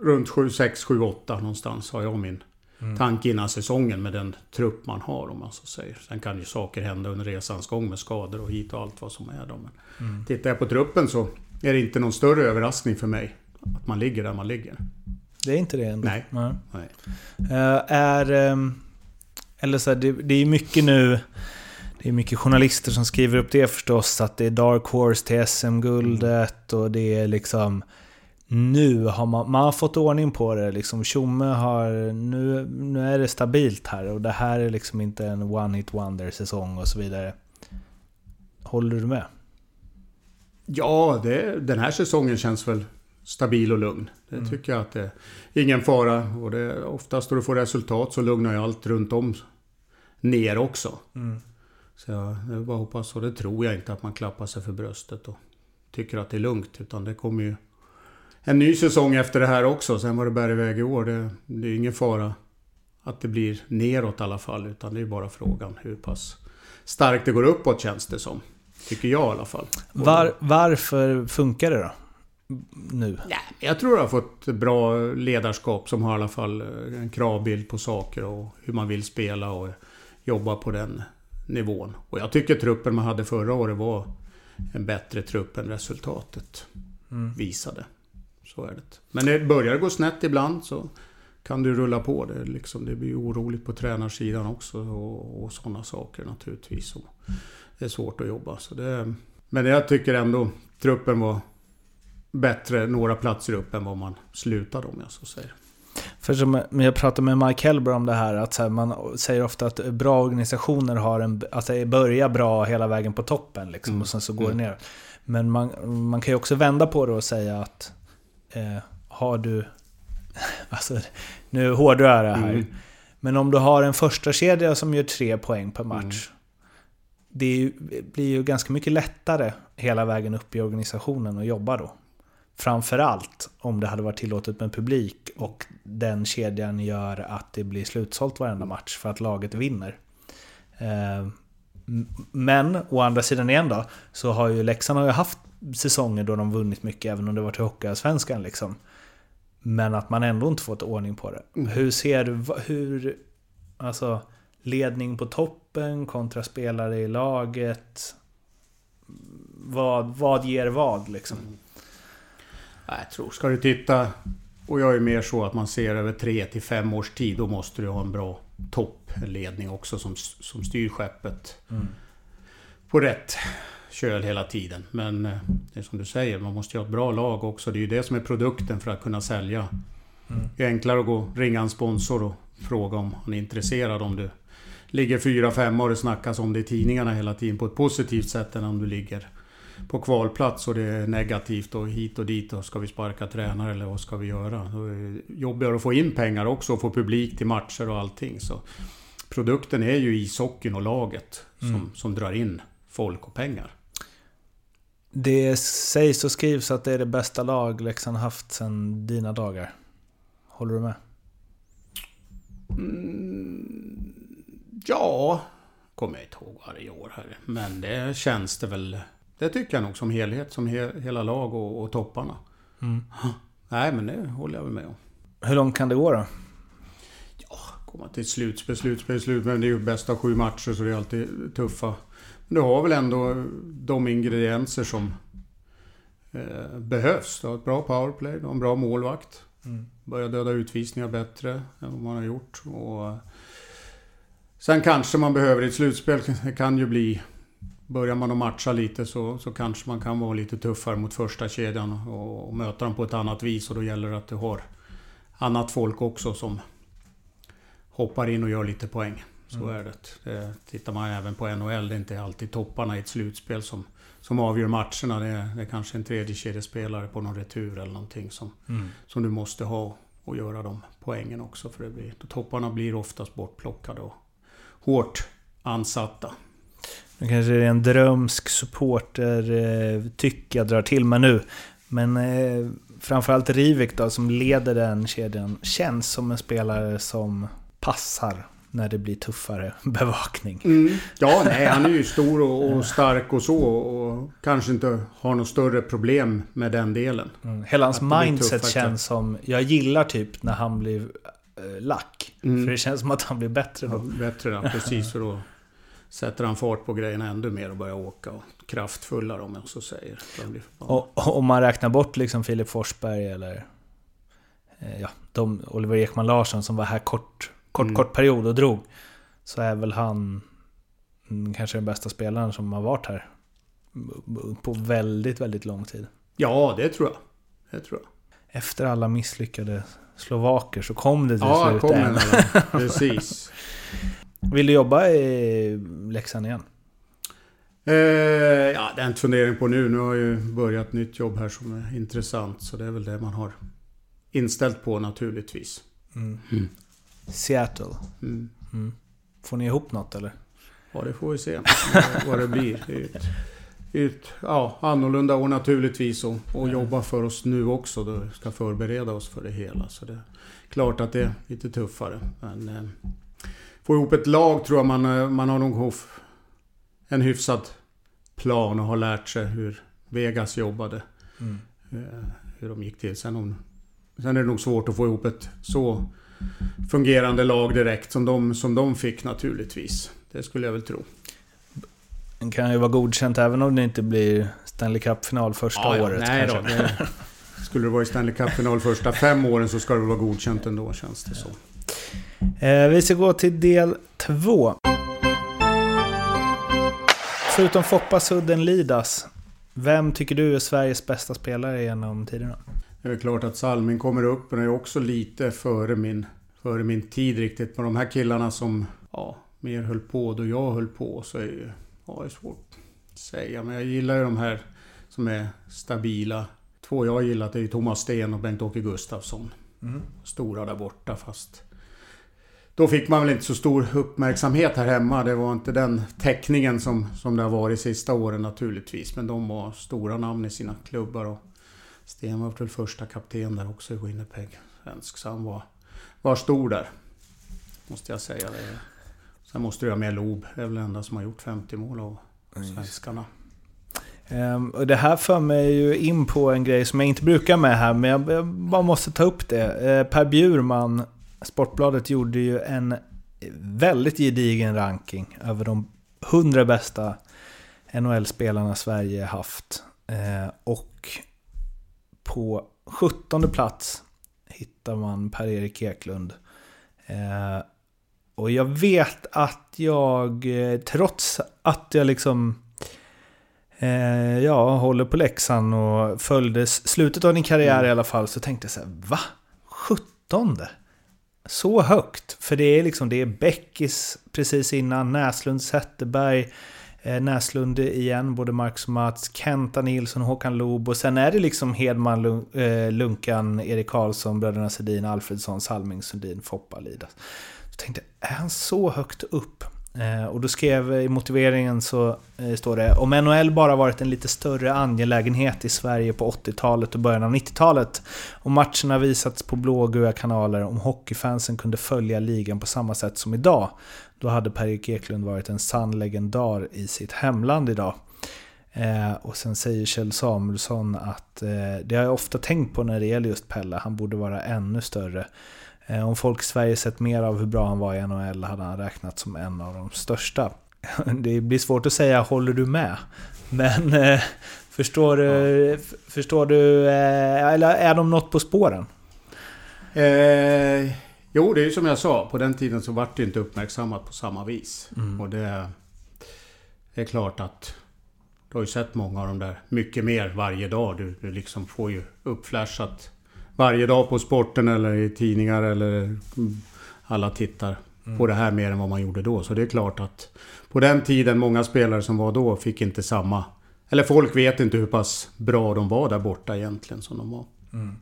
runt 7, 6, 7, 8 någonstans har jag min mm. tanke innan säsongen med den trupp man har om man så säger. Sen kan ju saker hända under resans gång med skador och hit och allt vad som är då. Men mm. Tittar jag på truppen så är det inte någon större överraskning för mig att man ligger där man ligger. Det är inte det ändå? Nej. Nej. Nej. Eh, är... ehm, eller så här, det, det är mycket nu... Det är mycket journalister som skriver upp det förstås, att det är Dark Horse till SM-guldet och det är liksom... Nu har man, man har fått ordning på det. Liksom, Tjomme har... Nu, nu är det stabilt här och det här är liksom inte en one-hit wonder-säsong och så vidare. Håller du med? Ja, det, den här säsongen känns väl stabil och lugn. Det Mm. tycker jag att det är ingen fara. Och det, oftast då du får resultat så lugnar ju allt runt om ner också. Mm. Så jag, jag bara hoppas, och det tror jag inte, att man klappar sig för bröstet och tycker att det är lugnt. Utan det kommer ju en ny säsong efter det här också. Sen vad det bär iväg i år, det, det är ingen fara att det blir neråt i alla fall. Utan det är bara frågan hur pass starkt det går uppåt känns det som. Tycker jag i alla fall. Var, varför funkar det då? Nu? Jag tror jag har fått bra ledarskap som har i alla fall eh, en kravbild på saker och hur man vill spela och jobba på den nivån. Och jag tycker truppen man hade förra året var en bättre trupp än resultatet visade. Så är det. Men det börjar gå snett ibland så kan du rulla på det. Liksom, det blir oroligt på tränarsidan också och, och sådana saker naturligtvis. Och det är svårt att jobba. Så det, men jag tycker ändå truppen var bättre några platser upp än vad man slutade om jag så säger. För som jag pratade med Mike Hellberg om det här, att här, man säger ofta att bra organisationer har en, alltså börjar bra hela vägen på toppen liksom, och sen så går det ner. Men man, man kan ju också vända på det och säga att eh, har du... Alltså, nu hårdrar jag här. Men om du har en första kedja som gör tre poäng per match. Det ju, blir ju ganska mycket lättare hela vägen upp i organisationen att jobba då. Framförallt om det hade varit tillåtet med publik och den kedjan gör att det blir slutsålt varenda match för att laget vinner. Eh, Men å andra sidan igen då, så har ju Leksand har ju haft säsonger då de vunnit mycket, även om det var till Hockeyallsvenskan liksom. Men att man ändå inte fått ordning på det. Hur ser du, hur, alltså ledning på toppen kontra spelare i laget. Vad, vad ger vad liksom? Nej, Jag tror, ska du titta... Och jag är mer så att man ser över tre till fem års tid. Då måste du ha en bra toppledning också som, som styr skeppet. På rätt köl hela tiden. Men eh, det är som du säger, man måste ju ha ett bra lag också. Det är ju det som är produkten för att kunna sälja. Det är enklare att gå och ringa en sponsor och fråga om han är intresserad. Om du ligger fyra, fem år och snackas om det i tidningarna hela tiden på ett positivt sätt än om du ligger på kvalplats och det är negativt och hit och dit och ska vi sparka tränare eller vad ska vi göra? Då är det jobbigare att få in pengar också och få publik till matcher och allting. Så produkten är ju ishockeyn och laget som, som drar in folk och pengar. Det sägs och skrivs att det är det bästa lag Leksand haft sedan dina dagar. Håller du med? Ja, kommer jag inte ihåg varje år här. Men det känns det väl. Det tycker jag nog som helhet, som he, hela lag och, och topparna. Nej, men det håller jag väl med om. Hur långt kan det gå då? komma till slutspel, slutspel, slutspel. Men det är ju bästa sju matcher så det är alltid tuffa. Men du har väl ändå de ingredienser som eh, behövs. Du har ett bra powerplay, du har en bra målvakt. Börjar döda utvisningar bättre än vad man har gjort. Och, sen kanske man behöver i ett slutspel, det kan ju bli... Börjar man att matcha lite så, så kanske man kan vara lite tuffare mot första kedjan och, och möta dem på ett annat vis. Och då gäller det att du har annat folk också som hoppar in och gör lite poäng. Så är det. det. Tittar man även på NHL, det är inte alltid topparna i ett slutspel som, som avgör matcherna. Det är, det är kanske en tredje kedjespelare på någon retur eller någonting som, som du måste ha och göra de poängen också. För det blir, topparna blir oftast bortplockade och hårt ansatta. Nu kanske det är en drömsk supporter-tyck jag drar till med nu. Men eh, framförallt Rivik då, som leder den kedjan, känns som en spelare som passar när det blir tuffare bevakning. Ja, nej, han är ju stor och, och stark och så och kanske inte har något större problem med den delen. Mm. Hela hans mindset känns som... Jag gillar typ när han blir eh, lack. Mm. För det känns som att han blir bättre Ja, då. bättre då, precis. För då sätter han fart på grejerna ännu mer och börjar åka. Och kraftfullare om jag så säger. Och om man räknar bort liksom Filip Forsberg eller eh, ja, de, Oliver Ekman Larsson som var här kort, kort, Mm. kort period och drog. Så är väl han kanske den bästa spelaren som har varit här. På väldigt, väldigt lång tid. Ja, det tror jag. Det tror jag. Efter alla misslyckade slovaker så kom det till Ja, slut kom en. Precis. Vill du jobba i Leksand igen? Eh, ja, det är en fundering på nu. Nu har jag ju börjat nytt jobb här som är intressant. Så det är väl det man har inställt på naturligtvis. Mm. Seattle. Mm. Mm. Får ni ihop något eller? Ja, det får vi se vad det blir. Är ett, ja, annorlunda år naturligtvis och, och jobba för oss nu också. Då ska förbereda oss för det hela. Så det är klart att det är lite tuffare. Men eh, få ihop ett lag tror jag man, eh, man har nog en hyfsad plan och har lärt sig hur Vegas jobbade. Mm. eh, hur de gick till. Sen, om, sen är det nog svårt att få ihop ett så fungerande lag direkt som de, som de fick naturligtvis. Det skulle jag väl tro. Den kan ju vara godkänt även om det inte blir Stanley Cup-final första året. nej då, det, skulle det vara i Stanley Cup-final första fem åren så ska det vara godkänt ändå känns det som. Eh, vi ska gå till del två. Förutom Foppa Sudden Lidas, vem tycker du är Sveriges bästa spelare genom tiderna? Det är klart att Salmin kommer upp, men är också lite före min, före min tid riktigt. Med de här killarna som ja, mer höll på då jag höll på så är ju... Ja, det är svårt att säga. Men jag gillar ju de här som är stabila. Två jag har gillat är ju Thomas Sten och Bengt-Åke Gustafsson. Stora där borta fast... Då fick man väl inte så stor uppmärksamhet här hemma. Det var inte den täckningen som, som det har varit de sista åren naturligtvis. Men de var stora namn i sina klubbar. Och Sten var väl första kapten där också i Winnipeg. Svensk, så han var, var stor där. Måste jag säga. Det. Sen måste jag ha med Lob. Det är väl den enda som har gjort 50 mål av svenskarna. Ehm, och det här för mig ju in på en grej som jag inte brukar med här, men jag, jag bara måste ta upp det. Eh, per Bjurman, Sportbladet, gjorde ju en väldigt gedigen ranking över de 100 bästa NHL-spelarna Sverige haft. Eh, och på 17 plats hittar man Per-Erik Eklund. Och jag vet att jag, eh, trots att jag liksom Eh, ja, håller på Leksand och följde slutet av din karriär i alla fall så tänkte jag så här, va? 17? Så högt? För det är liksom, det är Bäckis precis innan, Näslund, Zetterberg, eh, Näslund igen, både Marcus och Mats, Kenta Nilsson, Håkan Loob och sen är det liksom Hedman, Lun- eh, Lunkan, Erik Karlsson, bröderna Sedin, Alfredsson, Salming, Sundin, Foppa, Lidas. Jag tänkte är han så högt upp? Eh, och då skrev i motiveringen så eh, står det Om NHL bara varit en lite större angelägenhet i Sverige på 80-talet och början av 90-talet Om matcherna visats på blågula kanaler, om hockeyfansen kunde följa ligan på samma sätt som idag Då hade Per-Erik Eklund varit en sann legendar i sitt hemland idag Eh, och sen säger Kjell Samuelsson att eh, det har jag ofta tänkt på när det gäller just Pelle, han borde vara ännu större. Eh, om folk i Sverige sett mer av hur bra han var i NHL hade han räknat som en av de största. Det blir svårt att säga håller du med? Men eh, förstår du, f- förstår du eh, eller är de något på spåren? Eh, jo, det är ju som jag sa. På den tiden så vart det inte uppmärksammat på samma vis. Och det är klart att du har ju sett många av de där mycket mer varje dag. Du, du liksom får ju uppflashat varje dag på sporten eller i tidningar eller mm, alla tittar på det här mer än vad man gjorde då. Så det är klart att på den tiden, många spelare som var då fick inte samma... Eller folk vet inte hur pass bra de var där borta egentligen som de var. Mm.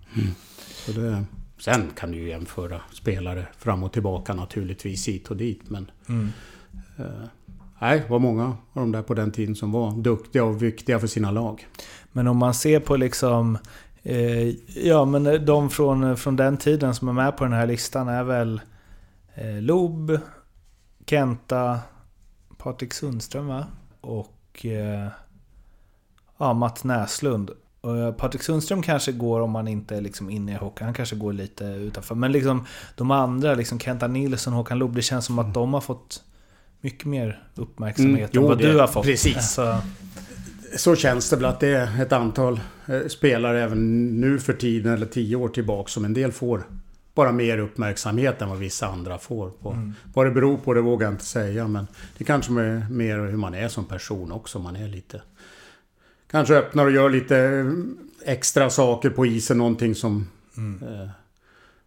Så det, sen kan du ju jämföra spelare fram och tillbaka naturligtvis hit och dit. Men eh, nej, det var många av de där på den tiden som var duktiga och viktiga för sina lag. Men om man ser på liksom Ja men de från, från den tiden som är med på den här listan är väl eh, Lob, Kenta, Patrik Sundström va? Och eh, ja, Mats Näslund. Och eh, Patrik Sundström kanske går om man inte är liksom inne i hockey. Han kanske går lite utanför. Men liksom de andra, liksom Kenta Nilsson, Håkan Loob. Det känns som att de har fått mycket mer uppmärksamhet Mm, jo, än vad det- du har fått. precis. Alltså, så känns det väl att det är ett antal eh, spelare även nu för tiden, eller tio år tillbaka, som en del får bara mer uppmärksamhet än vad vissa andra får. På. Mm. Vad det beror på det vågar jag inte säga, men det kanske är mer hur man är som person också. Man är lite... Kanske öppnar och gör lite extra saker på isen, någonting som... Mm. Eh,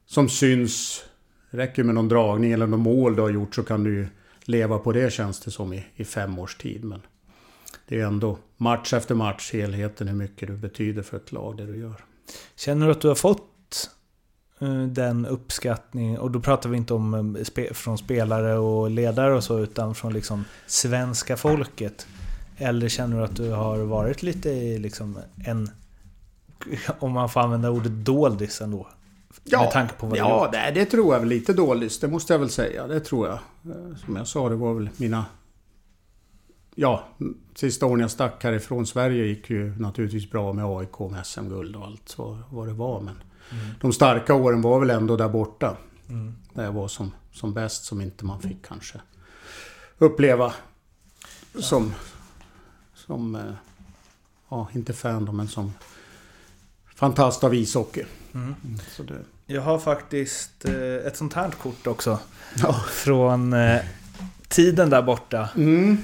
som syns. Räcker med någon dragning eller någon mål du har gjort så kan du leva på det känns det som i, i fem års tid. Men det är ändå match efter match, helheten, hur mycket du betyder för ett lag, det du gör. Känner du att du har fått eh, den uppskattning, och då pratar vi inte om eh, från spelare och ledare och så, utan från liksom svenska folket? Eller känner du att du har varit lite i liksom en, om man får använda ordet doldis ändå? Ja, med tanke på vad ja det, det tror jag väl lite dåligt. Det måste jag väl säga. Det tror jag. Eh, som jag sa, det var väl mina... Ja, sista åren jag stack härifrån Sverige gick ju naturligtvis bra med AIK, med SM-guld och allt vad, vad det var. Men mm. de starka åren var väl ändå där borta. Mm. Där jag var som, som bäst, som inte man fick kanske uppleva. Som... Som... Eh, ja, inte fan då, men som fantast av ishockey. Mm. Så det... Jag har faktiskt eh, ett sånt här kort också. Ja. Från eh, tiden där borta. Mm.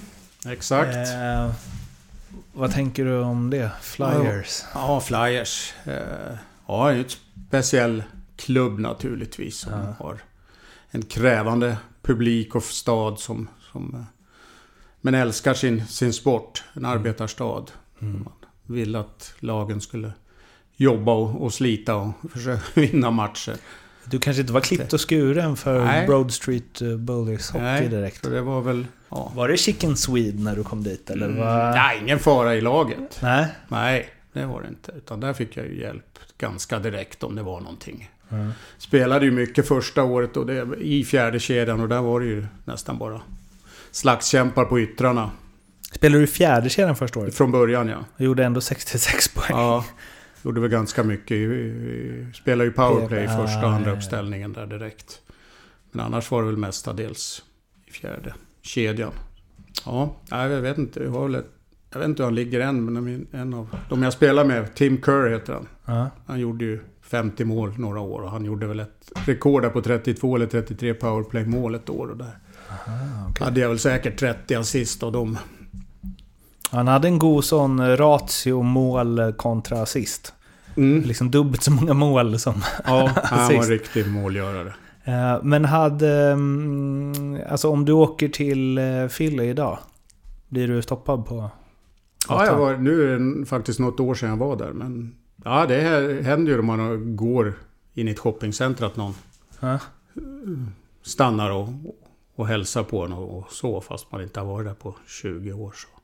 Exakt. Eh, vad tänker du om det? Flyers? Ja, ja Flyers. Eh, ja, ett speciell klubb naturligtvis. Som ja. har en krävande publik och stad som... som eh, men älskar sin, sin sport. En mm. arbetarstad. Mm. Man vill att lagen skulle jobba och, och slita och försöka vinna matcher. Du kanske inte var klippt och skuren för Nej. Broad Street eh, Bullies hockey Nej, direkt? det var väl... Ja. Var det Chicken Swede när du kom dit eller? Mm, var... Nej, ingen fara i laget. Nej. Nej, det var det inte. Utan där fick jag ju hjälp ganska direkt om det var någonting. Mm. Spelade ju mycket första året och det, i fjärde kedjan och där var det ju nästan bara slagskämpar på yttrarna. Spelade du fjärde kedjan första året? Från början ja. Och gjorde ändå 66 poäng. Ja, Gjorde väl ganska mycket. Spelade ju powerplay i första och andra uppställningen där direkt. Men annars var det väl mestadels i fjärde kedjan. Ja, jag vet inte. Jag, väl ett, jag vet inte hur han ligger än, men en av de jag spelar med, Tim Kerr heter han. Han gjorde ju 50 mål några år och han gjorde väl ett rekord där på 32 eller 33 powerplay-mål ett år. Och där Aha, okay. hade jag väl säkert 30 assist av dem. Han hade en god sån ratio mål kontra assist. Mm. Liksom dubbelt så många mål som Ja, han var en riktig målgörare. Eh, men hade... Mm, alltså om du åker till eh, Philly idag, blir du stoppad på Ja, jag var, nu är det faktiskt något år sedan jag var där. Men ja, det händer ju om man går in i ett shoppingcenter att någon ja. stannar och, och hälsar på en och, så. Fast man inte har varit där på 20 år. Så.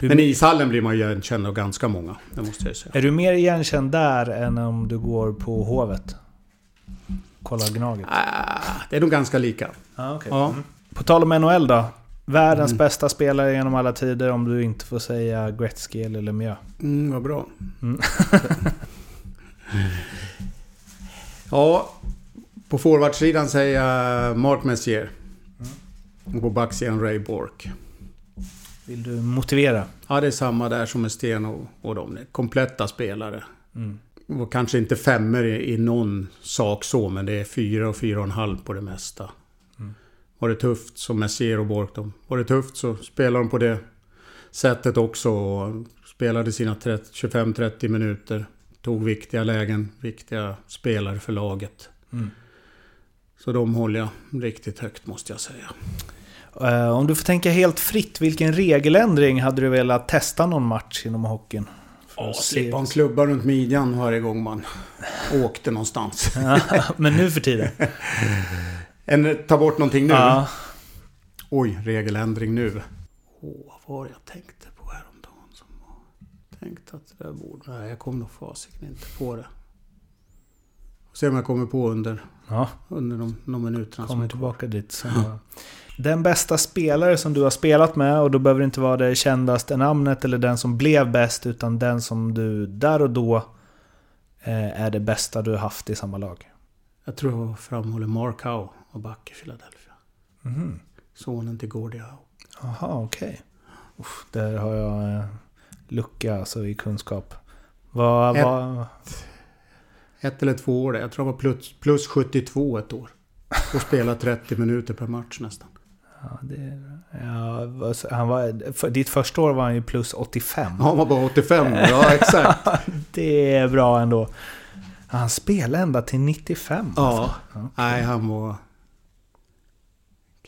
Men i ishallen blir man igenkänd av ganska många, det måste jag säga. Är du mer igenkänd där än om du går på Hovet? Kolla Gnaget. Ah, det är nog ganska lika. Ah, okay. ja. Mm. På tal om NHL då. Världens mm. bästa spelare genom alla tider om du inte får säga Gretzky eller Lemieux. Mm, vad bra. Mm. ja, på forwardsidan säger jag Mark Messier. Mm. Och på backsidan Ray Bork. Vill du motivera? Ja, det är samma där som med Sten och, och de. Kompletta spelare. Mm. Och kanske inte femmer i, i någon sak så, men det är fyra och fyra och en halv på det mesta. Mm. Var det tufft, som Messier och Bork, de, var det tufft så spelade de på det sättet också. Och spelade sina 25-30 minuter. Tog viktiga lägen, viktiga spelare för laget. Mm. Så de håller jag riktigt högt måste jag säga. Uh, om du får tänka helt fritt, vilken regeländring hade du velat testa någon match inom hockeyn? Ja, slippa en klubba runt midjan varje gång man åkte någonstans. men nu för tiden? en, ta bort någonting nu? Ja. Oj, regeländring nu. Åh, vad var jag tänkte på häromdagen? Som tänkte att det där borde... Nej, jag kom nog fasiken inte på det. Se om jag kommer på under, ja. under de, de minuterna Kommer tillbaka dit. Sen den bästa spelare som du har spelat med, och då behöver det inte vara det kändaste namnet eller den som blev bäst, utan den som du där och då eh, är det bästa du har haft i samma lag? Jag tror jag framhåller Mark Howe och back i Philadelphia. Mm. Sonen till Gordie Howe. Jaha, okej. Okay. Där har jag eh, lucka alltså, i kunskap. Vad... Ett- vad Ett eller två år. Jag tror jag var plus, plus 72 ett år. Och spelade 30 minuter per match nästan. Ja, det, ja, han var, för, ditt första år var han ju plus 85. Ja, han var bara 85. Ja, exakt. Det är bra ändå. Han spelade ända till 95. Ja. Ja. Nej, han var...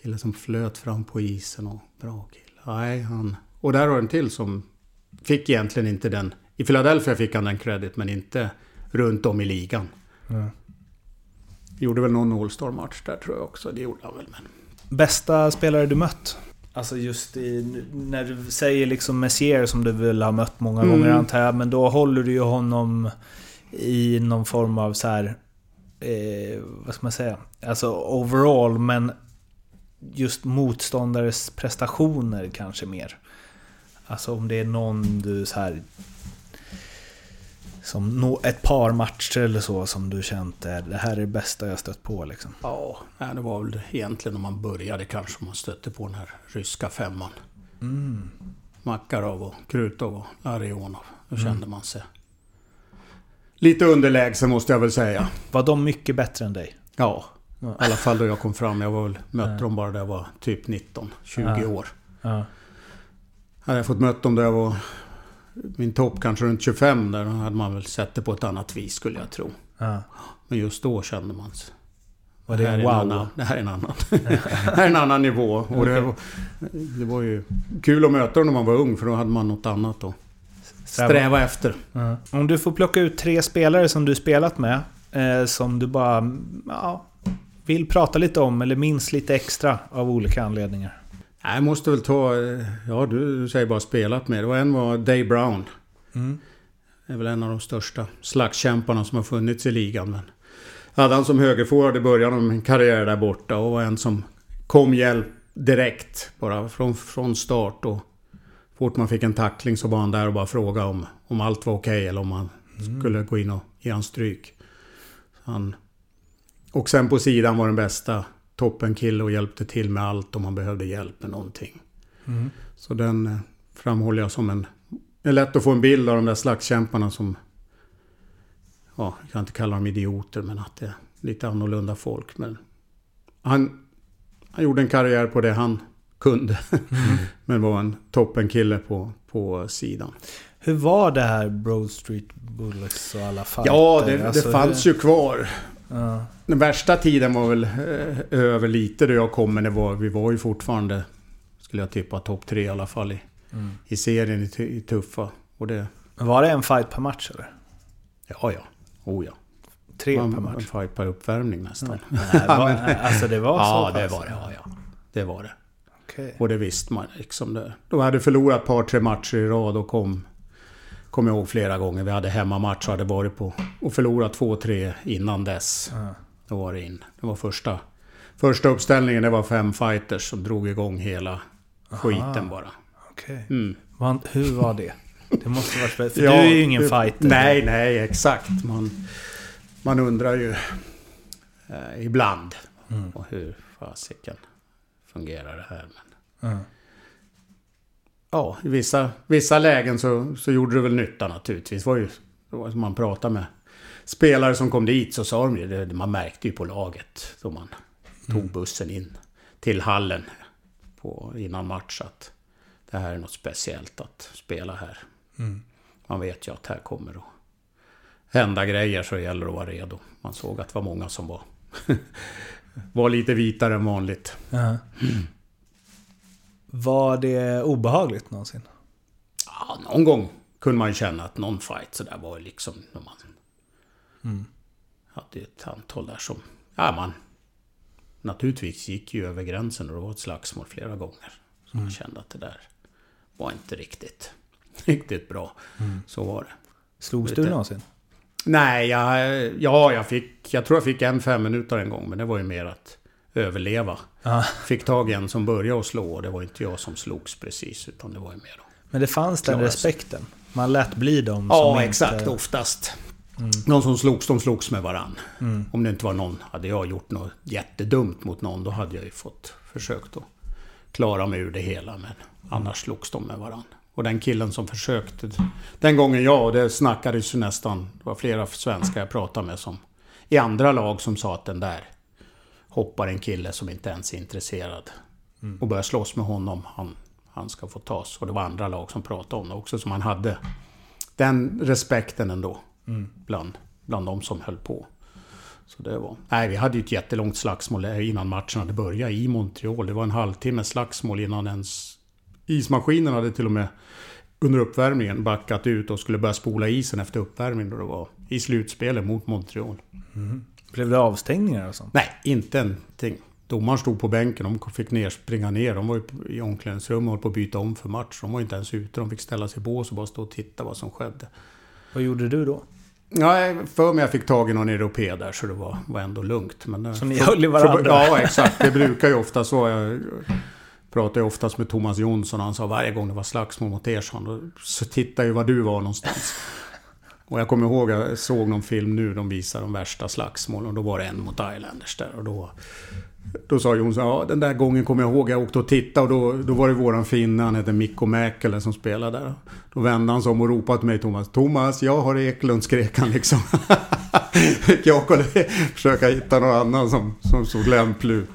Kille som flöt fram på isen och bra kille. Nej, han... Och där har en till som fick egentligen inte den... I Philadelphia fick han den credit, men inte runt om i ligan. Ja. Gjorde väl någon All-Star-match där tror jag också. Det gjorde han väl, men... Bästa spelare du mött? Alltså just i, när du säger liksom Messier som du väl har mött många Mm. gånger antar jag, men då håller du ju honom i någon form av så här... Eh, vad ska man säga? Alltså overall, men just motståndares prestationer kanske mer. Alltså om det är någon du så här... Som nå- ett par matcher eller så som du känt är det här är det bästa jag stött på liksom. Ja, det var väl egentligen när man började kanske man stötte på den här ryska femman. Mm. Makarov och Krutov och Larionov. Då kände man sig lite underlägsen måste jag väl säga. Var de mycket bättre än dig? Ja, Ja. i alla fall då jag kom fram. Jag var väl, mötte dem bara där jag var typ 19, 20 Ja. år. Ja. Hade jag fått möta dem där jag var min topp kanske runt 25 där, då hade man väl sett det på ett annat vis skulle jag tro. ja. Men just då kände man. Var det här en är wow? annan, det här är en annan. det här är en annan nivå. Och det, var, det var ju kul att möta dem när man var ung för då hade man något annat att sträva efter. Ja. Om du får plocka ut tre spelare som du spelat med, eh, som du bara ja, vill prata lite om eller minns lite extra av olika anledningar. Jag måste väl ta... eh, Ja, du, säger bara spelat med. Det var en var Dave Brown. Mm. Det är väl en av de största slagskämparna som har funnits i ligan. Men hade han som högerforward i början av min karriär där borta och var en som kom hjälp direkt. Bara från, från start. Och fort man fick en tackling så var han där och bara frågade om, om allt var okej eller om man skulle gå in och ge han stryk. Han, och sen på sidan var den bästa toppenkille och hjälpte till med allt om man behövde hjälp med någonting. Mm. Så den eh, framhåller jag som en... Det är lätt att få en bild av de där slagskämparna som... Ja, jag kan inte kalla dem idioter, men att det är lite annorlunda folk. Men han, han gjorde en karriär på det han kunde. men var en toppenkille på, på sidan. Hur var det här Broad Street Bullets och alla fighter? Ja, det, Alltså, det fanns ju kvar. Ja. Den värsta tiden var väl eh, över lite då jag kom, men det var, vi var ju fortfarande, skulle jag tippa, topp tre i alla fall i, Mm. i serien i, i tuffa. Och det, Men Var det en fight per match eller? ja ja, oh ja. Tre Man- per En match? fight per uppvärmning nästan. Nej, var, alltså det var så Ja, pass? det var det. Ja, ja. Det var det. Okej. Och det visste man liksom. Det. De hade förlorat ett par, tre matcher i rad och kom... Kommer jag ihåg flera gånger. Vi hade hemmamatch och hade varit på... Och förlorat två, tre innan dess. Ja. Då var det in. Det var första... Första uppställningen, det var fem fighters som drog igång hela skiten bara. Okej. Mm. Vad- Hur var det? Det måste vara speciellt. För Ja, du är ju ingen fighter. Nej, nej, exakt. Man, man undrar ju eh, ibland. Mm. Och hur fasiken fungerar det här? Men, Ja. Ja, i vissa, vissa lägen så, så gjorde det väl nytta naturligtvis. Det var ju det man pratade med spelare som kom dit så sa de ju det. Man märkte ju på laget då man tog bussen in till hallen på, innan match att det här är något speciellt att spela här. Mm. Man vet ju att här kommer att hända grejer så det gäller att vara redo. Man såg att det var många som var, var lite vitare än vanligt. Ja. Var det obehagligt någonsin? Ja, någon gång kunde man ju känna att någon fight så där var liksom när man Mm. hade ett antal där som... Ja, man... Naturligtvis gick ju över gränsen och det var ett slagsmål flera gånger. Så man kände att det där var inte riktigt, riktigt bra. Så var det. Slogs du någonsin? Nej, jag, ja, jag fick... Jag tror jag fick en fem minuter en gång, men det var ju mer att överleva. Ja. Fick tag i en som började att slå och det var inte jag som slogs precis, utan det var ju mer då. Men det fanns den respekten? Man lät bli dem som Ja, inte... exakt. Oftast. Någon som slogs, de slogs med varann. Om det inte var någon, hade jag gjort något jättedumt mot någon, då hade jag ju fått försökt att klara mig ur det hela. Men annars slogs de med varann. Och den killen som försökte. Den gången jag, och det snackades ju nästan. Det var flera svenskar jag pratade med som i andra lag som sa att den där hoppar en kille som inte ens är intresserad. Och börjar slåss med honom. Han, han ska få tas. Och det var andra lag som pratade om det också. Som han hade den respekten ändå. Bland, bland de som höll på. Så det var... Nej, vi hade ju ett jättelångt slagsmål innan matchen hade börjat i Montreal. Det var en halvtimme slagsmål innan ens... Ismaskinen hade till och med under uppvärmningen backat ut och skulle börja spola isen efter uppvärmningen då det var i slutspelet mot Montreal. Blev det avstängningar och sånt? Nej, inte en ting. Domaren stod på bänken, de fick ner, springa ner. De var i omklädningsrummet och höll på att byta om för match. De var inte ens ute, de fick ställa sig i bås och bara stå och titta vad som skedde. Vad gjorde du då? Ja, för mig jag fick tag i någon europé där så det var, var ändå lugnt. Men, eh, Så ni höll i varandra? Ja, exakt. Det brukar ju ofta så. Jag pratar ju oftast med Thomas Jonsson och han sa varje gång det var slagsmål mot er så titta ju var du var någonstans. Och jag kommer ihåg, jag såg någon film nu, de visar de värsta slagsmålen och då var det en mot Islanders där och då... Då sa Jonsson, ja den där gången kommer jag ihåg, jag åkte och tittade och då, då var det våran finne, han hette Mikko Mäkelä som spelade där. Då vände han sig om och ropade till mig, Thomas, Thomas, jag har Eklund, skrek han liksom. Fick jag och försöka hitta någon annan som, som såg lämplig ut.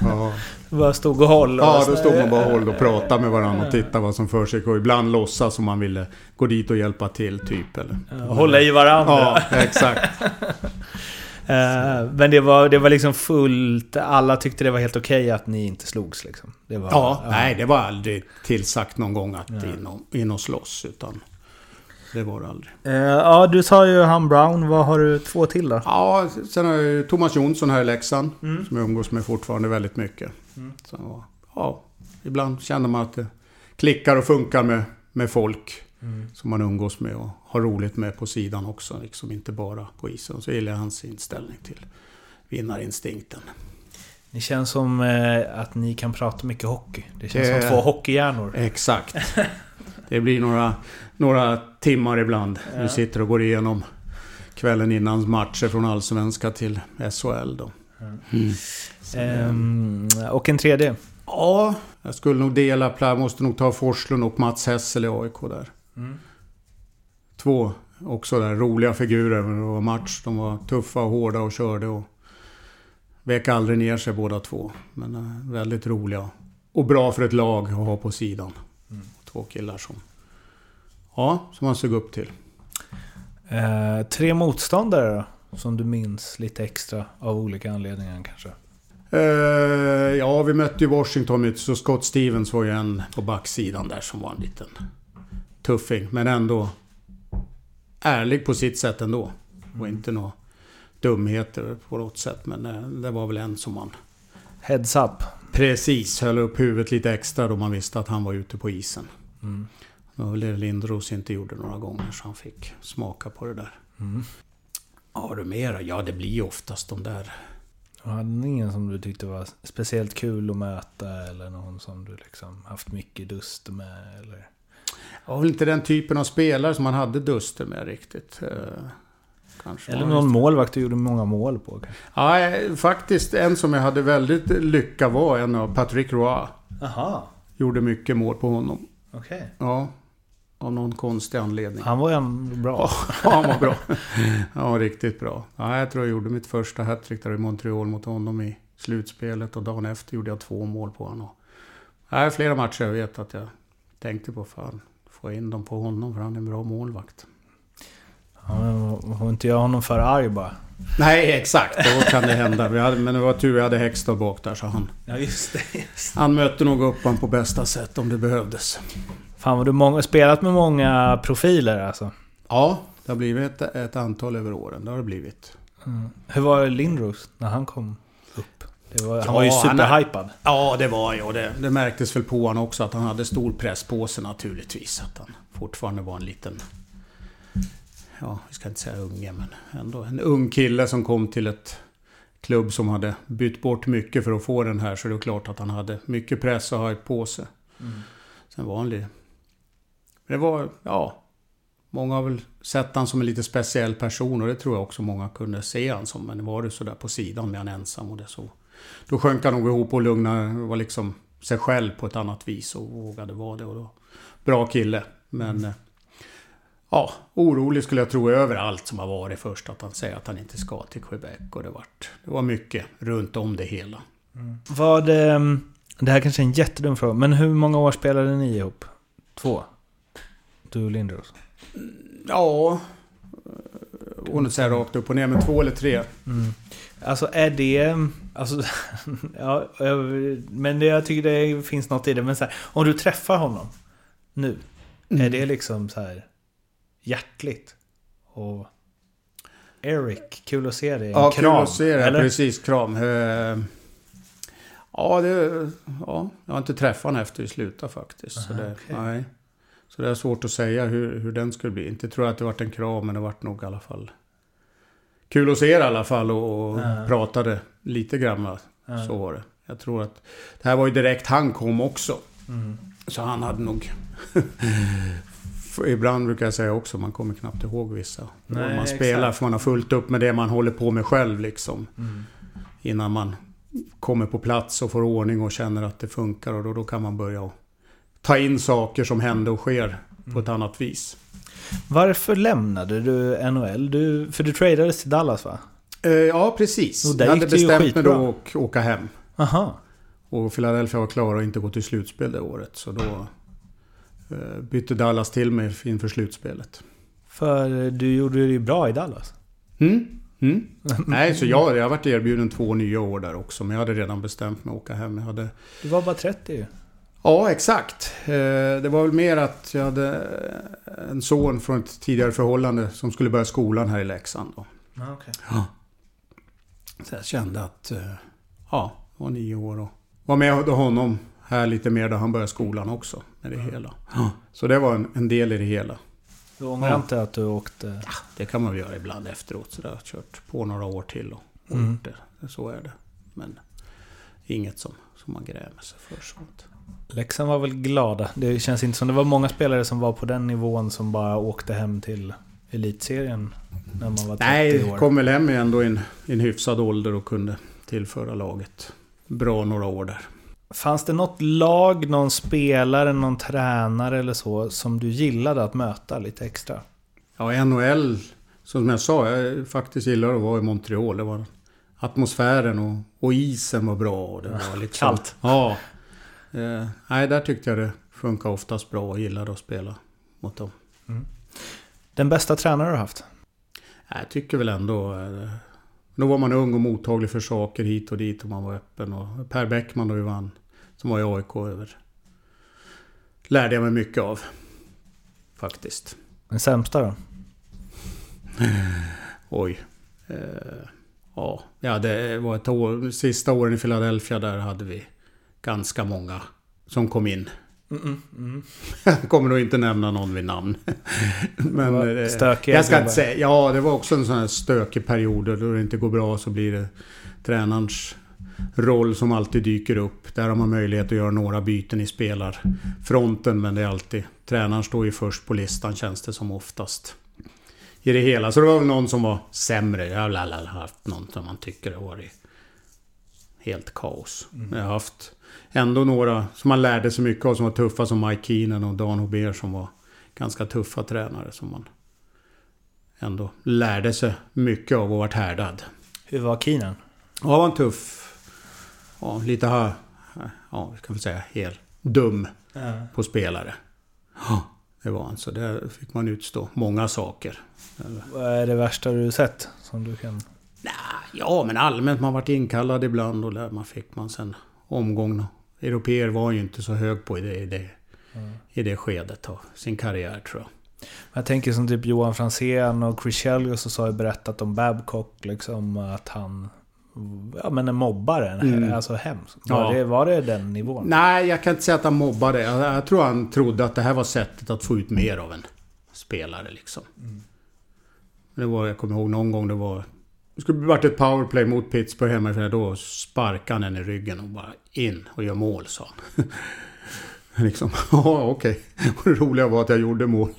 Ja. Bara stod och håll? och Ja, då stod man bara och håll och pratade med varandra och tittade vad som för sig. Och ibland låtsas som man ville gå dit och hjälpa till, typ. Eller. Hålla i varandra. Ja, exakt. Eh, men det var, det var liksom fullt... Alla tyckte det var helt okej att ni inte slogs liksom? Det var, Ja, nej, det var aldrig tillsagt någon gång att in, och, in och slåss. Utan det var det aldrig. Eh, ja, du sa ju han Brown. Vad har du två till då? Ja, sen har jag ju Thomas Jonsson här i Leksand. Som jag umgås med fortfarande väldigt mycket. Så, ja, ibland känner man att det klickar och funkar med, med folk. Som man umgås med och har roligt med på sidan också. Liksom inte bara på isen. Så gillar jag hans inställning till vinnarinstinkten. Det känns som eh, att ni kan prata mycket hockey. Det känns Det- som två hockeyhjärnor. Exakt. Det blir några, några timmar ibland. Vi sitter och går igenom kvällen innan matcher från Allsvenska till SHL då. Ehm, och en tredje. Ja, jag skulle nog dela, pla- måste nog ta Forslund och Mats Hessel i AIK där. Två också där roliga figurer. Det var match. De var tuffa och hårda och körde och vek aldrig ner sig båda två. Men eh, väldigt roliga. Och bra för ett lag att ha på sidan. Två killar som... Ja, som man såg upp till. Eh, tre motståndare då? Som du minns lite extra av olika anledningar kanske? Eh, ja, vi mötte ju Washington så Scott Stevens var ju en på backsidan där som var en liten tuffing. Men ändå ärlig på sitt sätt ändå. Och inte några dumheter på något sätt. Men eh, det var väl en som man Heads up. precis höll upp huvudet lite extra då man visste att han var ute på isen. Det var väl det Lindros inte gjorde några gånger så han fick smaka på det där. Ja, har du mera? Ja, det blir ju oftast de där hade ingen som du tyckte var speciellt kul att möta eller någon som du liksom haft mycket dust med eller? Var väl inte den typen av spelare som man hade duster med riktigt. Eh, Kanske Eller var någon målvakt du gjorde många mål på? Ja, eh, faktiskt en som jag hade väldigt lycka var en av Patrick Roy. Aha, Gjorde mycket mål på honom. okej. Ja. Av någon konstig anledning. Han var en bra. Ja, han var bra. Ja, riktigt bra. Ja, jag tror jag gjorde mitt första hattrick där i Montreal mot honom i slutspelet. Och dagen efter gjorde jag två mål på honom. Ja, flera matcher jag vet att jag tänkte på. Fan, få in dem på honom för han är en bra målvakt. Ja, var inte jag honom för arg bara? Nej, exakt. Då kan det hända. Hade, men det var tur vi hade Hextall bak där så han... Ja just det. Just. Han mötte nog upp honom på bästa sätt om det behövdes. Fan vad du många, spelat med många profiler alltså. Ja, det har blivit ett, ett antal över åren. Det har det blivit. Hur var Lindros när han kom upp? Det var, han Ja, var ju superhypad. Ja, det var ju. och Det, det märktes väl på honom också att han hade stor press på sig naturligtvis. Att han fortfarande var en liten... Ja, vi ska inte säga unge, men ändå en ung kille som kom till ett klubb som hade bytt bort mycket för att få den här. Så det är klart att han hade mycket press och hype på sig. Sen var han li- Det var, ja... Många har väl sett han som en lite speciell person och det tror jag också många kunde se han som. Men var det sådär på sidan med han ensam och det så. Då sjönk han nog ihop och lugnade, var liksom sig själv på ett annat vis och vågade vara det. Och då, bra kille. Men mm. ja, orolig skulle jag tro över allt som har varit först. Att han säger att han inte ska till Quebec. Och det, vart, det var mycket runt om det hela. Mm. Vad... Det här kanske är en jättedum fråga, men hur många år spelade ni ihop? Två? Du och Lindros? Ja... Och säga rakt upp och ner, men två eller tre. Mm. Alltså är det... Alltså, ja, men jag tycker det finns något i det. Men så här, om du träffar honom nu. Mm. Är det liksom så här hjärtligt? Och Eric, kul att se dig. Ja, kram, kul att se dig. Precis, kram. Uh, Ja, det, ja, jag har inte träffat honom efter vi slutade faktiskt. Aha, så, det, okay. nej. så det är svårt att säga hur, hur den skulle bli. Inte tror jag att det varit en kram, men det vart nog i alla fall kul att se er i alla fall och, och pratade lite grann. Så var det. Jag tror att det här var ju direkt han kom också. Mm. Så han hade nog... Ibland brukar jag säga också, man kommer knappt ihåg vissa. Nej, man spelar, exakt. för man har fullt upp med det man håller på med själv liksom. Mm. Innan man kommer på plats och får ordning och känner att det funkar. Och då, då kan man börja ta in saker som händer och sker på ett annat vis. Varför lämnade du NHL? Du, för du tradades till Dallas va? Eh, ja, precis. jag hade bestämt mig då att åka hem. Aha. Och Philadelphia var klara att inte gå till slutspel det året. Så då eh, bytte Dallas till mig inför slutspelet. För du gjorde det ju bra i Dallas. Mm. Mm. Nej, så jag, jag varit erbjuden två nya år där också. Men jag hade redan bestämt mig att åka hem. Jag hade... Du var bara 30 ju. Ja, exakt. Eh, det var väl mer att jag hade en son från ett tidigare förhållande som skulle börja skolan här i Leksand. Då. Ah, okay. ja. Så jag kände att, eh, ja, jag var nio år och var med honom här lite mer då han började skolan också. Med det mm. hela. Ja. Så det var en, en del i det hela. Du ångrar ja. inte att du åkte? Ja, det kan man väl göra ibland efteråt. Så jag har kört på några år till och, mm. det. Så är det. Men inget som, som man grämer sig för sånt. Leksand var väl glada. Det känns inte som det var många spelare som var på den nivån som bara åkte hem till elitserien när man var 30 Nej, år. kom väl hem ändå i en, en hyfsad ålder och kunde tillföra laget bra några år där. Fanns det något lag, någon spelare, någon tränare eller så som du gillade att möta lite extra? Ja, NHL, som jag sa, jag faktiskt gillar att vara i Montreal. Det var atmosfären och, och isen var bra. Och det var liksom, Kallt. Ja. Eh, nej, där tyckte jag det funkade oftast bra och gillade att spela mot dem. Mm. Den bästa tränare du har haft? Jag tycker väl ändå... Eh, då var man ung och mottaglig för saker hit och dit och man var öppen. Och per Bäckman då vi vann som var i AIK över. Lärde jag mig mycket av. Faktiskt. Den sämsta då? Oj. Eh, ja, det var ett år. Sista åren i Philadelphia där hade vi ganska många som kom in. Mm, mm, mm. Jag kommer nog inte nämna någon vid namn. Men eh, Stökiga jag ska inte säga. Ja, det var också en sån här stökig period. Då det inte går bra så blir det tränarens roll som alltid dyker upp. Där har man möjlighet att göra några byten i spelarfronten men det är alltid... Tränaren står ju först på listan känns det som oftast. I det hela. Så det var väl någon som var sämre. Jag har haft någon som man tycker har varit helt kaos. Mm. Jag har haft ändå några som man lärde sig mycket av som var tuffa som Mike Keenan och Dan Hober som var ganska tuffa tränare som man ändå lärde sig mycket av och vart härdad. Hur var Keenan? Ja, han var en tuff ja, lite ja, vi kan väl säga helt dum ja. på spelare. Ja, det var han. Så där fick man utstå många saker. Vad är det värsta du sett? Som du kan... Ja, men allmänt. Man varit inkallad ibland och där man fick man sen omgång. Europeer var ju inte så hög på i det, i det, mm. i det skedet av sin karriär tror jag. Jag tänker som typ Johan Franzén och Chris Chelios så har ju berättat om Babcock liksom att han ja, men en mobbare. Mm. Alltså hemskt. Var, ja. det, var det den nivån? Nej, jag kan inte säga att han mobbade. Jag, jag, tror han trodde att det här var sättet att få ut mer av en spelare liksom. Mm. Det var, jag kommer ihåg någon gång det var... Det skulle varit ett powerplay mot Pittsburgh hemma för då sparkade han den i ryggen och bara in och gör mål sa han. liksom, ja okej. Och det roliga var att jag gjorde mål.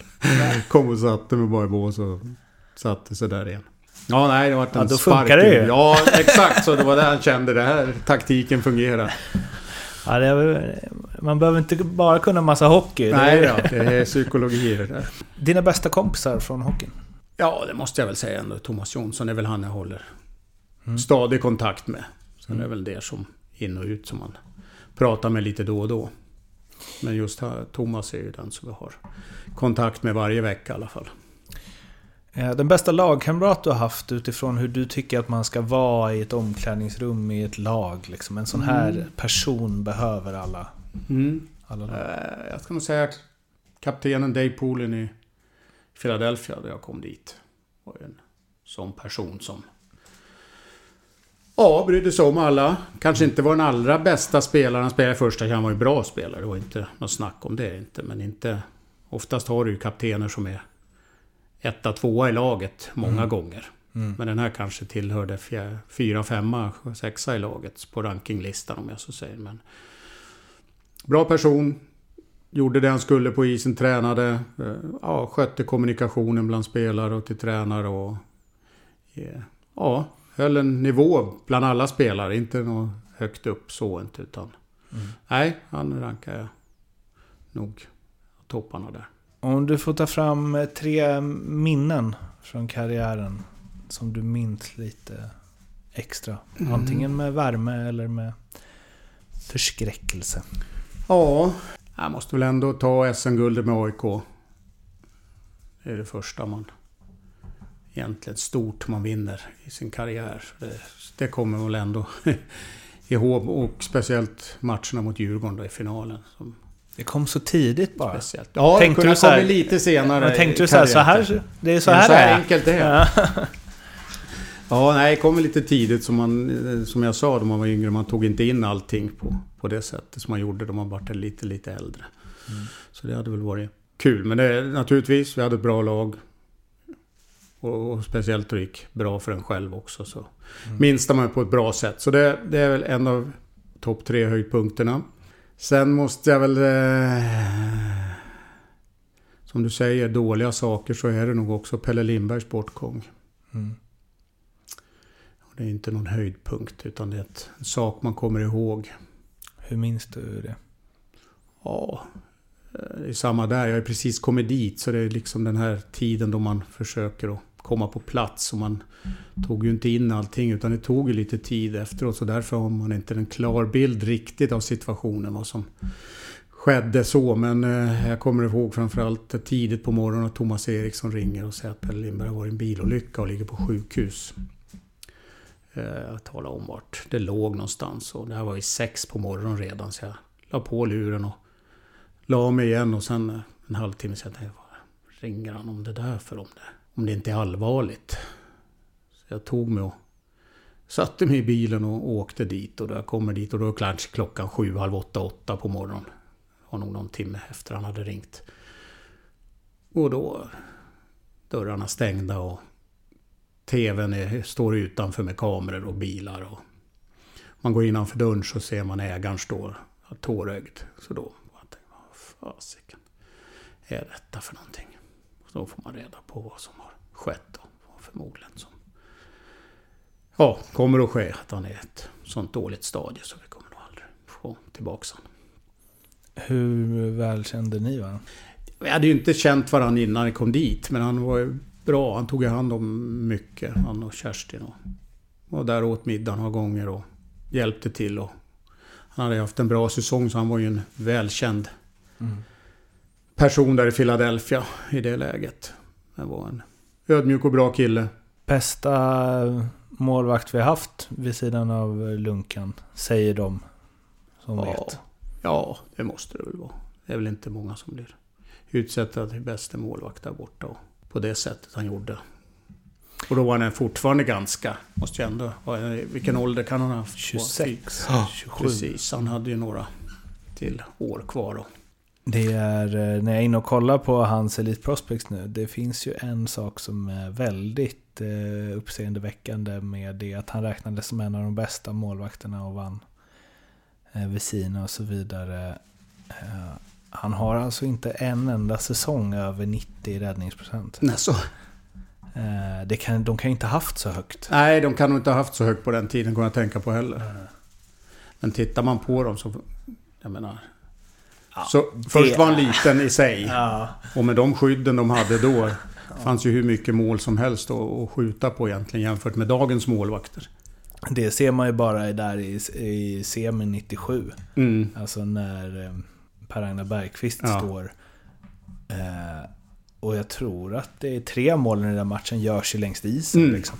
Kom och satte mig bara i bås och satte sig där igen. Ja, nej, det var en ja, då funkar det ju. Ja, exakt. Så det var det han kände. Det här taktiken fungerar. Ja, det är, man behöver inte bara kunna massa hockey. Det Nej, är- ja, det är psykologi det där. Dina bästa kompisar från hockeyn? Ja, det måste jag väl säga ändå. Thomas Jonsson är väl han jag håller stadig kontakt med. Sen är det väl det som in och ut som man pratar med lite då och då. Men just här, Thomas är ju den som vi har kontakt med varje vecka i alla fall. Eh, Den bästa lagkamrat du har haft utifrån hur du tycker att man ska vara i ett omklädningsrum i ett lag. Liksom. En sån här person behöver alla. alla lag. Eh, Jag ska nog säga kaptenen Dave Poolin i Philadelphia där jag kom dit. Var en sån person som Ja, brydde sig om alla. Kanske inte var den allra bästa spelaren. Han spelade första han var ju bra spelare. Det var inte något snack om det inte. Men inte... Oftast har du ju kaptener som är etta, tvåa i laget många gånger. Men den här kanske tillhörde fjär, fyra, femma, sexa i laget på rankinglistan om jag så säger. Men bra person. Gjorde det han skulle på isen, tränade. eh, Ja, skötte kommunikationen bland spelare och till tränare och... eh, Ja, höll en nivå bland alla spelare. Inte något högt upp så inte utan... Nej, han rankar jag nog topparna där. Om du får ta fram eh, tre minnen från karriären som du minns lite extra. Antingen med värme eller med förskräckelse. Ja, jag måste väl ändå ta SM-guldet med AIK. Det är det första man... Egentligen stort man vinner i sin karriär. Det, det kommer väl ändå ihåg. Och speciellt matcherna mot Djurgården i finalen. Som Det kom så tidigt bara. speciellt. Ja, Tänkte det kunde här- kommit lite senare Men tänkte du så här, så här, det är så här så här är? enkelt det är. Ja. Ja, nej, det kommer lite tidigt som man... Som jag sa då man var yngre, man tog inte in allting på, på det sättet som man gjorde då man var lite, lite äldre. Så det hade väl varit kul. Men det, naturligtvis, vi hade ett bra lag. Och, och speciellt det gick bra för en själv också. Så minns man på ett bra sätt. Så det, det är väl en av topp tre höjdpunkterna. Sen måste jag väl... Eh, som du säger, dåliga saker så är det nog också Pelle Lindbergs bortgång. Mm. Det är inte någon höjdpunkt utan det är en sak man kommer ihåg. Hur minns du det? Ja, eh, det är samma där. Jag har precis kommit dit så det är liksom den här tiden då man försöker att komma på plats. Och man tog ju inte in allting utan det tog ju lite tid efteråt. Så därför har man inte en klar bild riktigt av situationen. Vad som skedde så. Men eh, jag kommer ihåg framförallt tidigt på morgonen att Thomas Eriksson ringer och säger att Pelle Lindberg har varit i en bilolycka och ligger på sjukhus. Eh, Jag talar om vart det låg någonstans. Och det här var ju sex på morgonen redan. Så jag la på luren och la mig igen. Och sen eh, en halvtimme senare ringer han om det där för? Om det, om det inte är allvarligt. Så jag tog mig och satte mig i bilen och åkte dit. Och då jag kommer dit och då är kanske klockan sju, halv åtta, åtta på morgonen. Det var nog någon timme efter han hade ringt. Och då dörrarna stängda och TVn är, står utanför med kameror och bilar. Och man går innanför dörren så ser man ägaren står tårögd. Så då jag tänkte vad fasiken är detta för någonting? Då får man reda på vad som har skett. Och förmodligen som ja, kommer att ske. Att han är ett sånt dåligt stadie så vi kommer nog aldrig få tillbaka honom. Hur väl kände ni varandra? Vi hade ju inte känt varandra innan vi kom dit. Men han var ju bra. Han tog hand om mycket. Han och Kerstin. Och var där och åt middag några gånger och hjälpte till. Och han hade haft en bra säsong så han var ju en välkänd person där i Philadelphia i det läget. Han var en ödmjuk och bra kille. Bästa målvakt vi har haft vid sidan av Lunkan, säger de som Ja, vet. ja, det måste det väl vara. Det är väl inte många som blir utsedda till bästa målvakt där borta. Och på det sättet han gjorde. Och då var han fortfarande ganska, måste jag ändå... Vilken ålder kan han ha haft? 26, Ja, 27. Precis, han hade ju några till år kvar. Och, Det är, eh, när jag är inne och kollar på hans Elite Prospects nu, det finns ju en sak som är väldigt eh, uppseendeväckande med det att han räknades som en av de bästa målvakterna och vann eh, Vesina och så vidare. Eh, han har alltså inte en enda säsong över 90 räddningsprocent. nej, så, Eh, det kan, de kan inte ha haft så högt. nej, de kan nog inte ha haft så högt på den tiden, kan jag tänka på heller. Men tittar man på dem så... Jag menar... Ja, så först var han liten i sig. Ja. Och med de skydden de hade då fanns ju hur mycket mål som helst att, skjuta på egentligen jämfört med dagens målvakter. Det ser man ju bara där i, i semin 97. Mm. Alltså när eh, Per-Agnar Bergqvist Ja. står. Eh, och jag tror att det är tre mål i den där matchen görs ju längs isen. Mm. Liksom.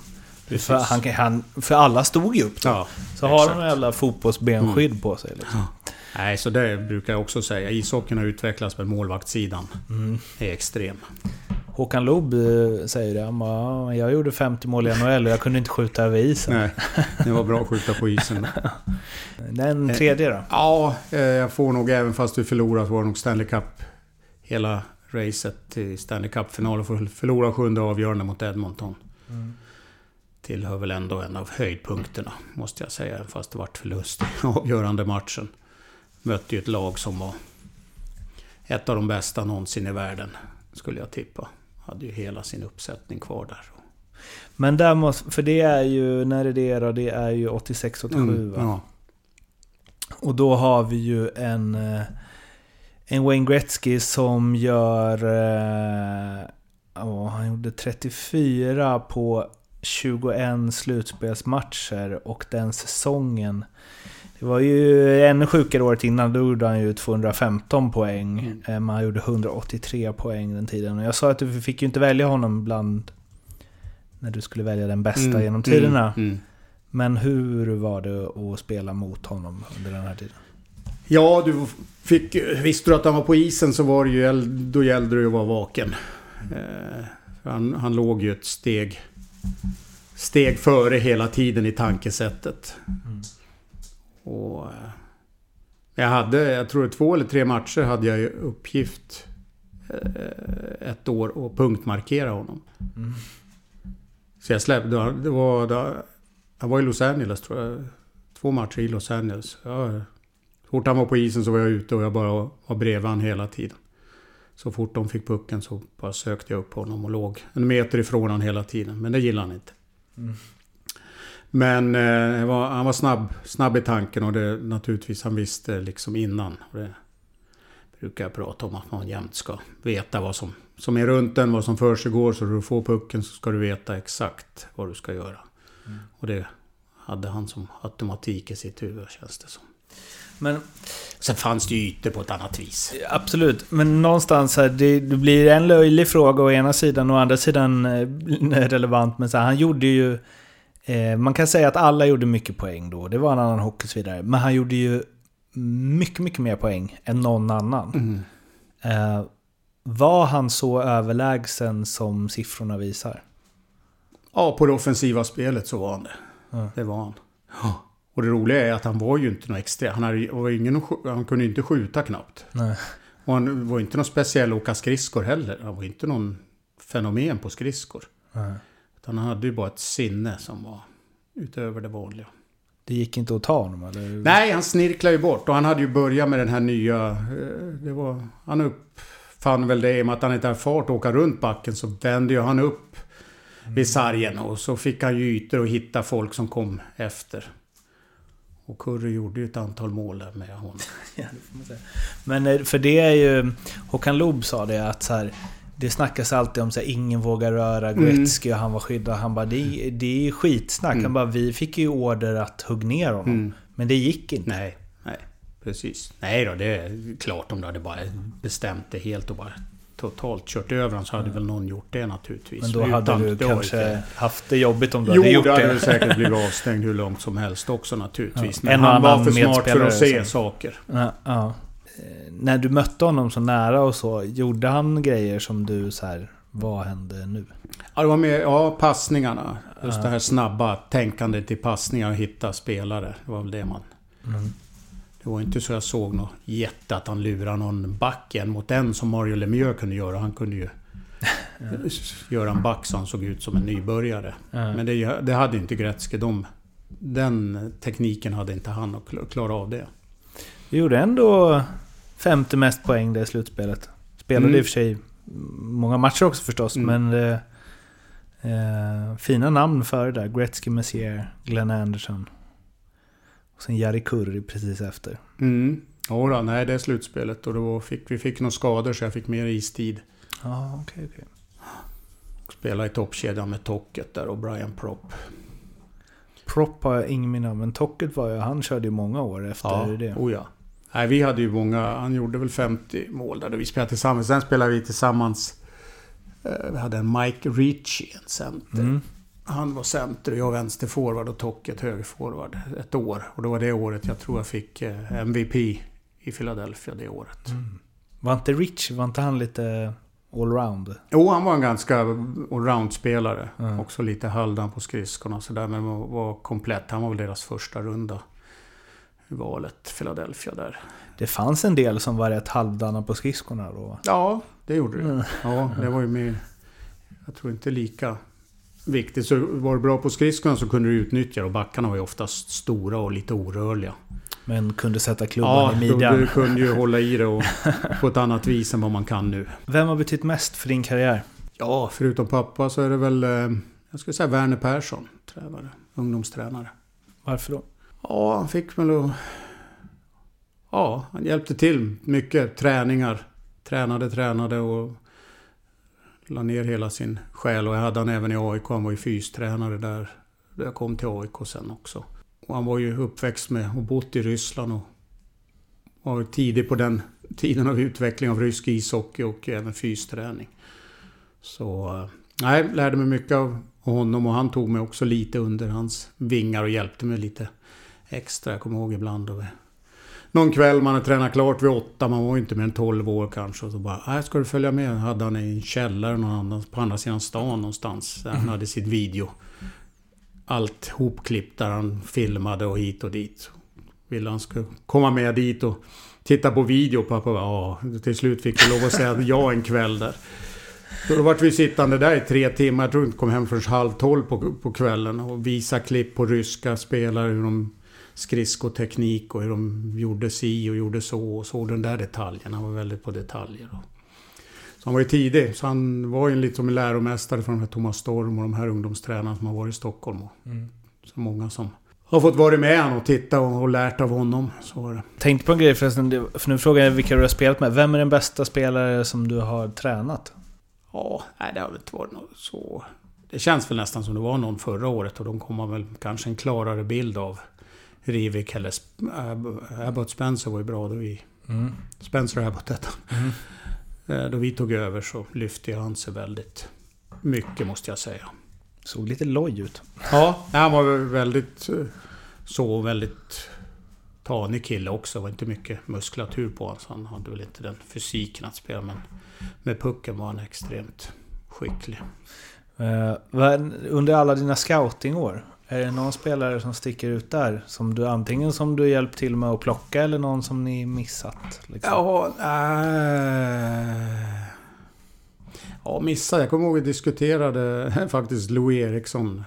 För, han, han, för alla stod ju upp då. Ja, Så har exakt. Mm. de jävla fotbollsbenskydd på sig. Liksom. Nej, så det brukar jag också säga. Ishockeyn har utvecklats med målvaktssidan. Mm. Det är extrem. Håkan Loob eh, säger det. Han bara, "Ja, jag gjorde 50 mål i NHL och jag kunde inte skjuta över isen. Nej, det var bra att skjuta på isen. Den tredje då? Ja, eh, jag får nog även fast vi förlorat var nog Stanley Cup hela racet till Stanley Cup-final och för- förlora sjunde avgörande mot Edmonton. Tillhör väl ändå en av höjdpunkterna, måste jag säga. även Fast det vart förlust i avgörande matchen. Mötte ju ett lag som var ett av de bästa någonsin i världen, skulle jag tippa. Hade ju hela sin uppsättning kvar där. Men där måste, för det är ju, när är det då? Det är ju 86-87 va? Mm, ja. Och då har vi ju en, eh, en Wayne Gretzky som gör... eh, Ja, han gjorde 34 på 21 slutspelsmatcher och den säsongen... Det var ju ännu sjukare året innan, då gjorde han ju 215 poäng. Mm. Eh, Men han gjorde 183 poäng den tiden. Och jag sa att du fick ju inte välja honom bland... När du skulle välja den bästa Mm, genom tiderna. mm, mm. Men hur var det att spela mot honom under den här tiden? Ja, du fick, visste du att han var på isen så var det ju, då gällde det ju att vara vaken. Eh, han, han låg ju ett steg, steg före hela tiden i tankesättet. Och eh, jag hade, jag tror två eller tre matcher hade jag ju uppgift eh, ett år att punktmarkera honom. Så jag släppte, det var, det, jag var i Los Angeles tror jag. Två matcher i Los Angeles. Jag, så fort han var på isen så var jag ute och jag bara var bredvid han hela tiden. Så fort de fick pucken så bara sökte jag upp honom och låg en meter ifrån honom hela tiden. Men det gillade han inte. Men eh, var, han var snabb, snabb i tanken och det naturligtvis han visste liksom innan. Det brukar jag prata om att man jämt ska veta vad som, som är runt en, vad som för sig går. Så du får pucken så ska du veta exakt vad du ska göra. Och det hade han som automatik i sitt huvud känns det som. Men Sen fanns det ju ytor på ett annat vis. absolut, men någonstans här, det, det blir en löjlig fråga å ena sidan och å andra sidan eh, relevant. Men så här, han gjorde ju... Eh, man kan säga att alla gjorde mycket poäng då. Det var en annan hockey och så vidare. Men han gjorde ju mycket, mycket mer poäng än någon annan. Eh, var han så överlägsen som siffrorna visar? Ja, på det offensiva spelet så var han det. Ja. Det var han. Och det roliga är att han var ju inte något extra. Han, hade, var ingen, han kunde inte skjuta knappt. Nej. Och han var inte någon speciell att åka skridskor heller. Han var inte någon fenomen på skridskor. Nej. Han hade ju bara ett sinne som var utöver det vanliga. Det gick inte att ta honom eller? Nej, han snirklade ju bort. Och han hade ju börjat med den här nya... eh, Det var, han uppfann väl det i och med att han inte hade fart att åka runt backen. Så vände ju han upp vid sargen. Och så fick han ju ytor och hitta folk som kom efter. Och Curry gjorde ju ett antal mål där med honom. Ja, det får man säga. Men eh, för det är ju... Håkan Loob sa det att så här, Det snackas alltid om att ingen vågar röra Gretzky och han var skyddad. Han bara, det, det är skitsnack. Han bara, vi fick ju order att hugga ner honom. Mm. Men det gick inte. Nej, nej. Precis. Nej då, det är klart om du hade bara bestämt det helt och bara totalt kört över honom så hade väl någon gjort det naturligtvis. Men då hade Utan- du det var kanske inte- haft det jobbigt om du Jo, hade gjort det hade det. du säkert blivit avstängd hur långt som helst också naturligtvis. Ja. Men En han var för smart för att se saker. Ja, ja. När du mötte honom så nära och så, gjorde han grejer som du så här, vad hände nu? Ja, det var med, ja, passningarna. Just det här snabba tänkandet i passningar och hitta spelare. Det var väl det man... Mm. Det var inte så jag såg något jätte att han lurade någon back en mot en som Mario Lemieux kunde göra. Han kunde ju göra en back så han såg ut som en nybörjare. Ja. Men det, det hade inte Gretzky. De, den tekniken hade inte han att kla- klara av det. Du gjorde ändå femte mest poäng det slutspelet. Spelade Mm. i och för sig många matcher också förstås, Mm. men... Eh, eh, fina namn för det där. Gretzky, Messier, Glenn Anderson. Och sen Jari Kurri precis efter. Mm. Jodå, nej det är slutspelet och då fick vi fick några skador så jag fick mer istid. Ja, okej, okej. Spela i toppkedjan med Tocket där och Brian Propp. Prop har jag ingen minne av, men Tocket var ju, han körde ju många år efter det. Oh ja. Nej, vi hade ju många, han gjorde väl 50 mål där vi spelade tillsammans. Sen spelade vi tillsammans. eh, Vi hade en Mike Ritchie, en center. Mm. Han var center och jag vänsterforward och Tocket högerforward ett år. Och det var det året jag tror jag fick eh, MVP i Philadelphia det året. Var inte Rich, var inte han lite allround? Jo, han var en ganska allround-spelare. Ja. Också lite halvdan på skridskorna och sådär. Men var, komplett. Han var väl deras första runda valet, Philadelphia där. Det fanns en del som var rätt halvdana på skridskorna då. Ja, det gjorde det. Mm. Ja, det var ju mer... Jag tror inte lika viktigt. Så var du bra på skridskorna så kunde du utnyttja det. Och backarna var ju oftast stora och lite orörliga. Men kunde sätta klubban Ja, i midjan. du kunde ju hålla i det och, på ett annat vis än vad man kan nu. Vem har betytt mest för din karriär? Ja, förutom pappa så är det väl... eh, Jag skulle säga Werner Persson, tränare. Ungdomstränare. Varför då? Ja, han fick väl att... Ja, han hjälpte till mycket. Träningar. Tränade, tränade och... La ner hela sin själ. Och jag hade han även i AIK. Han var ju fystränare där. Där jag kom till AIK sen också. Och han var ju uppväxt med och bott i Ryssland och... Var tidig på den tiden av utveckling av rysk ishockey och även fysträning. Så... Eh, nej, lärde mig mycket av honom och han tog mig också lite under hans vingar och hjälpte mig lite extra. Jag kommer ihåg ibland då. Någon kväll man hade tränat klart vid åtta, man var ju inte mer än 12 år kanske. Och så bara, nej ska du följa med? Hade han i en källare någon annan, på andra sidan stan någonstans. Där han hade sitt video. Allt hopklippt där han filmade och hit och dit. Ville han skulle komma med dit och titta på video. Pappa bara, ja. Till slut fick vi lov att säga ja en kväll där. Så då vart vi sittande där i tre timmar. Jag tror inte kom hem förrän halv tolv på, på kvällen. Och visa klipp på ryska spelare. Hur de skridskoteknik och hur de gjorde si och gjorde så. Och såg den där detaljen. Han var väldigt på detaljer. Så han var ju tidig. Så han var ju lite som en läromästare för de här Thomas Storm och de här ungdomstränarna som har varit i Stockholm. Och Så många som har fått vara med honom och titta och, och lärt av honom. Så var det. Tänkte på en grej förresten, för nu frågar jag vilka du har spelat med. Vem är den bästa spelare som du har tränat? Ja, nej, det har väl inte varit något så... Det känns väl nästan som det var någon förra året och de kommer väl kanske en klarare bild av Rivik eller Abbott Spencer var ju bra då vi... Spencer Abbott hette han. Eh, Då vi tog över så lyfte han sig väldigt mycket måste jag säga. Såg lite loj ut. Ja, han var väl väldigt... eh, Så väldigt tanig kille också. Det var inte mycket muskulatur på honom. Så han hade väl inte den fysiken att spela. Men med pucken var han extremt skicklig. Eh, under alla dina scoutingår, är det någon spelare som sticker ut där? Som du antingen som du hjälpt till med att plocka eller någon som ni missat? Liksom? Ja, äh... Ja, missa. Jag kommer ihåg att vi diskuterade faktiskt Louis Eriksson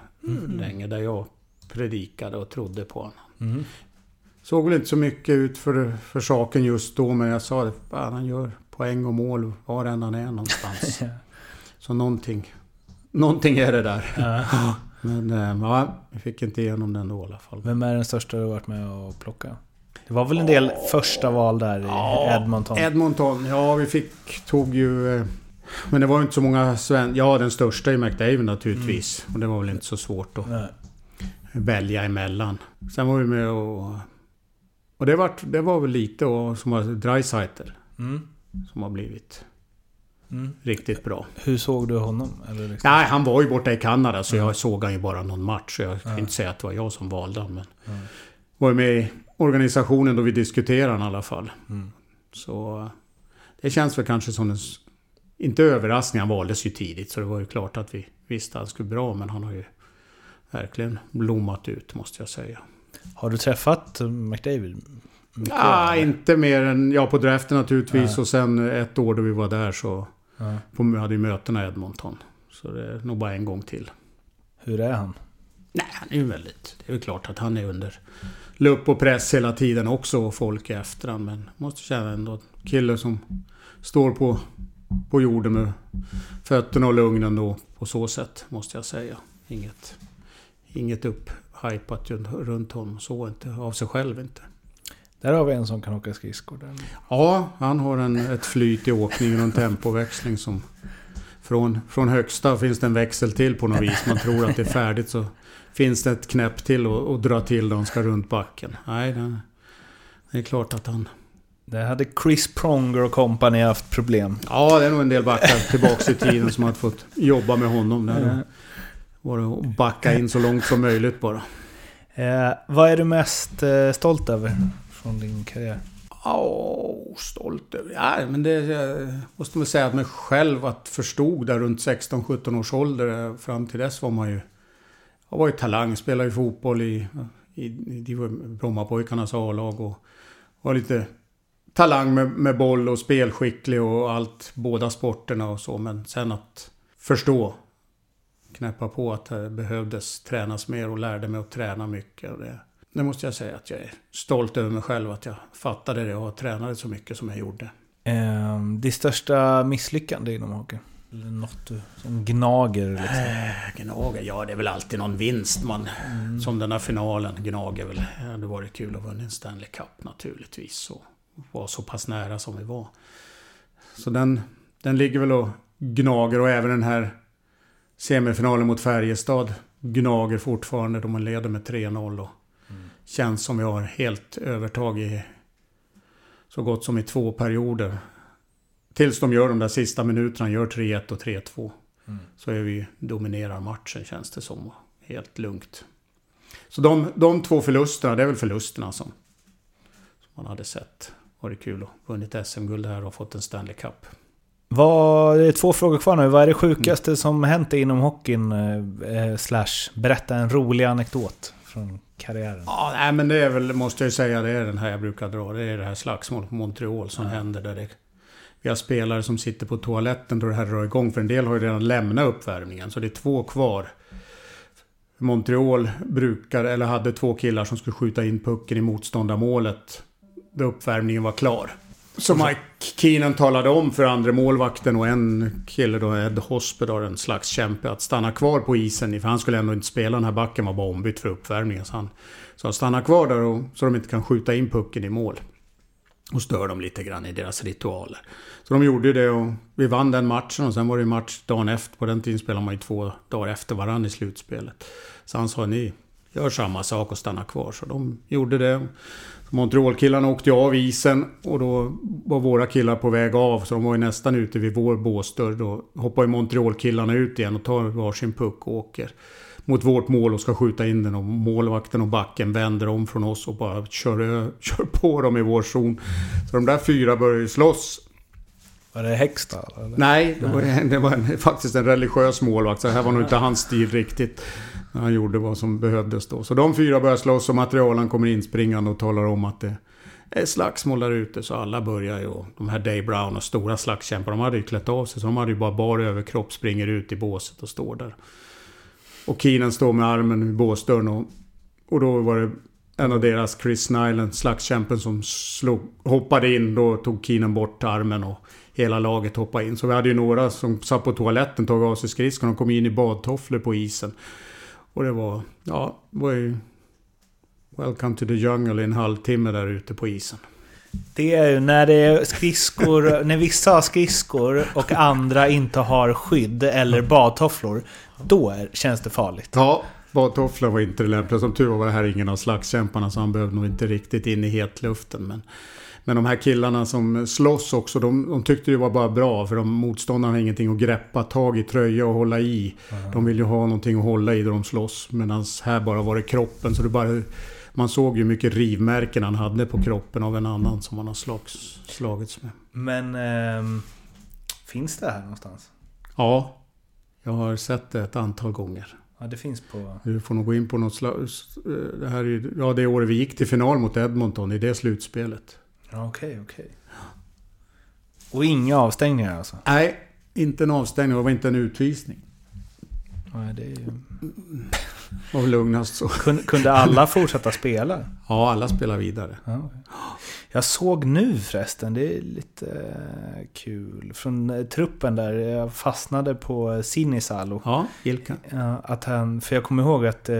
länge. Där jag predikade och trodde på honom. Mm. Såg väl inte så mycket ut för, för saken just då. Men jag sa det. Han gör poäng och mål var än han är någonstans. så någonting... Någonting är det där. Ja. Men äh, ja, vi fick inte igenom den då i alla fall. Vem är den största du varit med och plocka? Det var väl en del första val där i Edmonton? Edmonton, ja vi fick, tog ju... eh, Men det var ju inte så många sven... Ja, den största är McDavid naturligtvis. Och det var väl inte så svårt att Nej. välja emellan. Sen var vi med och... Och det var, det var väl lite och, som var Dreisaitl. Mm. Som har blivit Mm. riktigt bra. Hur såg du honom? Eller liksom? Nej, han var ju borta i Kanada så jag såg han ju bara någon match. Så jag kan inte säga att det var jag som valde honom. Men var ju med i organisationen då vi diskuterade honom i alla fall. Mm. Så eh, det känns väl kanske som en... Inte överraskning, han valdes ju tidigt. Så det var ju klart att vi visste att han skulle bra. Men han har ju verkligen blommat ut måste jag säga. Har du träffat McDavid? Mycket, Ah, eller? inte mer än... Ja, på draften naturligtvis. Ja. Och sen ett år då vi var där så... Ja. På, hade ju mötena i Edmonton. Så det är nog bara en gång till. Hur är han? Nej, han är ju väldigt... Det är väl klart att han är under lupp och press hela tiden också och folk är efter han, Men måste känna ändå kille som står på, på jorden med fötterna och lugnen då på så sätt måste jag säga. Inget, inget upp, hypat ju runt honom. Så inte, av sig själv inte. Där har vi en som kan åka skridskor. Där. Ja, han har en, ett flyt i åkningen och en tempoväxling som... Från, från högsta finns det en växel till på något vis. Man tror att det är färdigt så finns det ett knäpp till och, och dra till när de ska runt backen. Nej, det, det är klart att han... Där hade Chris Pronger och company haft problem. Ja, det är nog en del backar tillbaks i tiden som har fått jobba med honom. Där var att backa in så långt som möjligt bara. Eh, vad är du mest eh, stolt över från din karriär? Ja, oh, stolt över... Ja, men det... Jag måste man säga att mig själv att förstod där runt 16-17 års ålder. Eh, fram till dess var man ju... Jag var ju talang, spelade ju fotboll i, i, i Brommapojkarnas A-lag och var lite talang med, med boll och spelskicklig och allt. Båda sporterna och så. Men sen att förstå. Knäppa på att det behövdes tränas mer och lärde mig att träna mycket. Det, det måste jag säga att jag är stolt över mig själv att jag fattade det och tränade så mycket som jag gjorde. Eh, det största misslyckande inom hockey? Eller något som gnager? Liksom. Äh, gnager? Ja, det är väl alltid någon vinst man... Mm. Som den här finalen. Gnager väl. Det hade varit kul att vinna en Stanley Cup naturligtvis. Och vara så pass nära som vi var. Så den, den ligger väl och gnager och även den här semifinalen mot Färjestad gnager fortfarande då man leder med 3-0 och mm. Känns som vi har helt övertag i så gott som i två perioder. Tills de gör de där sista minuterna, gör 3-1 och 3-2. Mm. Så är vi dominerar matchen känns det som. Helt lugnt. Så de, de två förlusterna, det är väl förlusterna som, som man hade sett. Varit kul och vunnit SM-guld här och fått en Stanley Cup. Vad, det är två frågor kvar nu. Vad är det sjukaste mm. som hänt inom hockeyn? Eh, slash, berätta en rolig anekdot från karriären. Ja, nej, men det är väl, måste jag säga, det är den här jag brukar dra. Det är det här slagsmålet på Montreal som ja. händer där det... Vi har spelare som sitter på toaletten då det här drar igång. För en del har ju redan lämnat uppvärmningen. Så det är två kvar. Montreal brukar, eller hade två killar som skulle skjuta in pucken i motståndarmålet. Då uppvärmningen var klar. Så Mike Keenan talade om för andra målvakten och en kille då, Ed Hospedar, en slags kämpe, att stanna kvar på isen. För han skulle ändå inte spela, den här backen var bara ombytt för uppvärmningen. Så han sa stanna kvar där och, så de inte kan skjuta in pucken i mål. Och stör dem lite grann i deras ritualer. Så de gjorde det och vi vann den matchen och sen var det match dagen efter. På den tiden spelade man ju två dagar efter varandra i slutspelet. Så han sa ni gör samma sak och stanna kvar. Så de gjorde det. Montreal-killarna åkte av isen och då var våra killar på väg av. Så de var ju nästan ute vid vår båsdörr. Då hoppar ju Montreal-killarna ut igen och tar varsin puck och åker mot vårt mål och ska skjuta in den. Och målvakten och backen vänder om från oss och bara kör, kör på dem i vår zon. Så de där fyra börjar ju slåss. Var det Hextall? Nej, det var, det var en, faktiskt en religiös målvakt. Så det här var nog inte hans stil riktigt. Han gjorde vad som behövdes då. Så de fyra börjar slåss och materialen kommer inspringande och talar om att det är slagsmål där ute. Så alla börjar ju. De här Dave Brown och stora slagskämpar, de hade ju klätt av sig. Så de hade ju bara bar överkropp, springer ut i båset och står där. Och Keenan står med armen i båsdörren och, och då var det en av deras, Chris Nyland, slagskämpen som slog, hoppade in. Då tog Keenan bort armen och hela laget hoppade in. Så vi hade ju några som satt på toaletten, tog av sig skridskorna och kom in i badtofflor på isen. Och det var, ja, var ju... Welcome to the jungle i en halvtimme där ute på isen. Det är ju när det är skridskor, när vissa har skridskor och andra inte har skydd eller badtofflor. Då är, känns det farligt. Ja, badtofflor var inte det lämpliga. Som tur var det här ingen av slagskämparna så han behövde nog inte riktigt in i hetluften. Men men de här killarna som slåss också, de, de tyckte det var bara bra. För de motståndarna har ingenting att greppa tag i tröja och hålla i. Mm. De vill ju ha någonting att hålla i då de slåss. Medan här bara var det kroppen. Så det bara... Man såg ju mycket rivmärken han hade på kroppen av en annan som han har slags, slagits med. Men... Eh, finns det här någonstans? Ja. Jag har sett det ett antal gånger. Ja, det finns på... Du får nog gå in på något slags... Eh, det här är ja, det året vi gick till final mot Edmonton i det slutspelet. Okej, okay, okej. Okay. Och inga avstängningar alltså? Nej, inte en avstängning. Det var inte en utvisning. Nej, det är ju... var väl lugnast så. Kunde, alla fortsätta spela? Ja, alla spelar vidare. Ja. Jag såg nu förresten, det är lite eh, kul. Från eh, truppen där, jag fastnade på Sinisalo. Ja, Ilka. Att han, för jag kommer ihåg att eh,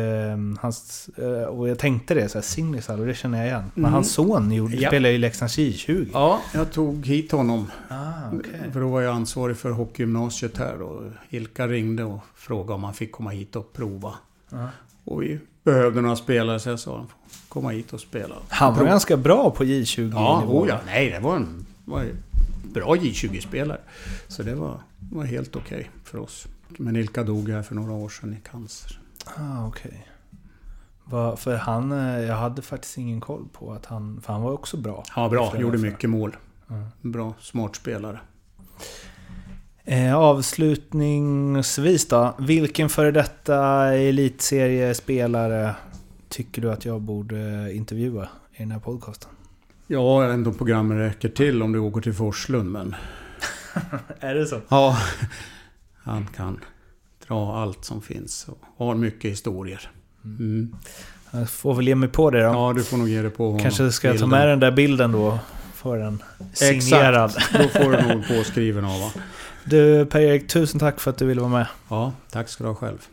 hans, eh, och jag tänkte det, så här, Sinisalo, det känner jag igen. Men Mm. hans son gjorde, Ja. spelade i Leksands J20. Ja, jag tog hit honom. Ah, okej. För då var jag ansvarig för hockeygymnasiet här och Ilka ringde och frågade om han fick komma hit och prova. Ja. Och vi behövde några spelare så jag sa han komma hit och spela. Han var Prova. ganska bra på J20 Ja, oh ja. Nej, det var en var en bra J20-spelare. Så det var, var helt okej för oss. Men Ilka dog här för några år sedan i cancer. Ah, okej. Va- För han, eh, jag hade faktiskt ingen koll på att han, för han var också bra. Ja, bra. Flera Gjorde mycket mål. Mm. Bra, smart spelare. Eh, avslutningsvis då. Vilken före detta elitseriespelare tycker du att jag borde intervjua i den här podcasten? Ja, jag vet inte om programmet räcker till om du åker till Forslund, men... Är det så? Ja, han kan dra allt som finns och har mycket historier. Mm. Jag får väl ge mig på det då. Ja, du får nog ge det på honom. Kanske ska jag ta med den där bilden då. Få den signerad. Exakt, då får du nog påskriven av honom. Du Per-Erik, tusen tack för att du ville vara med. Ja, tack ska du ha själv.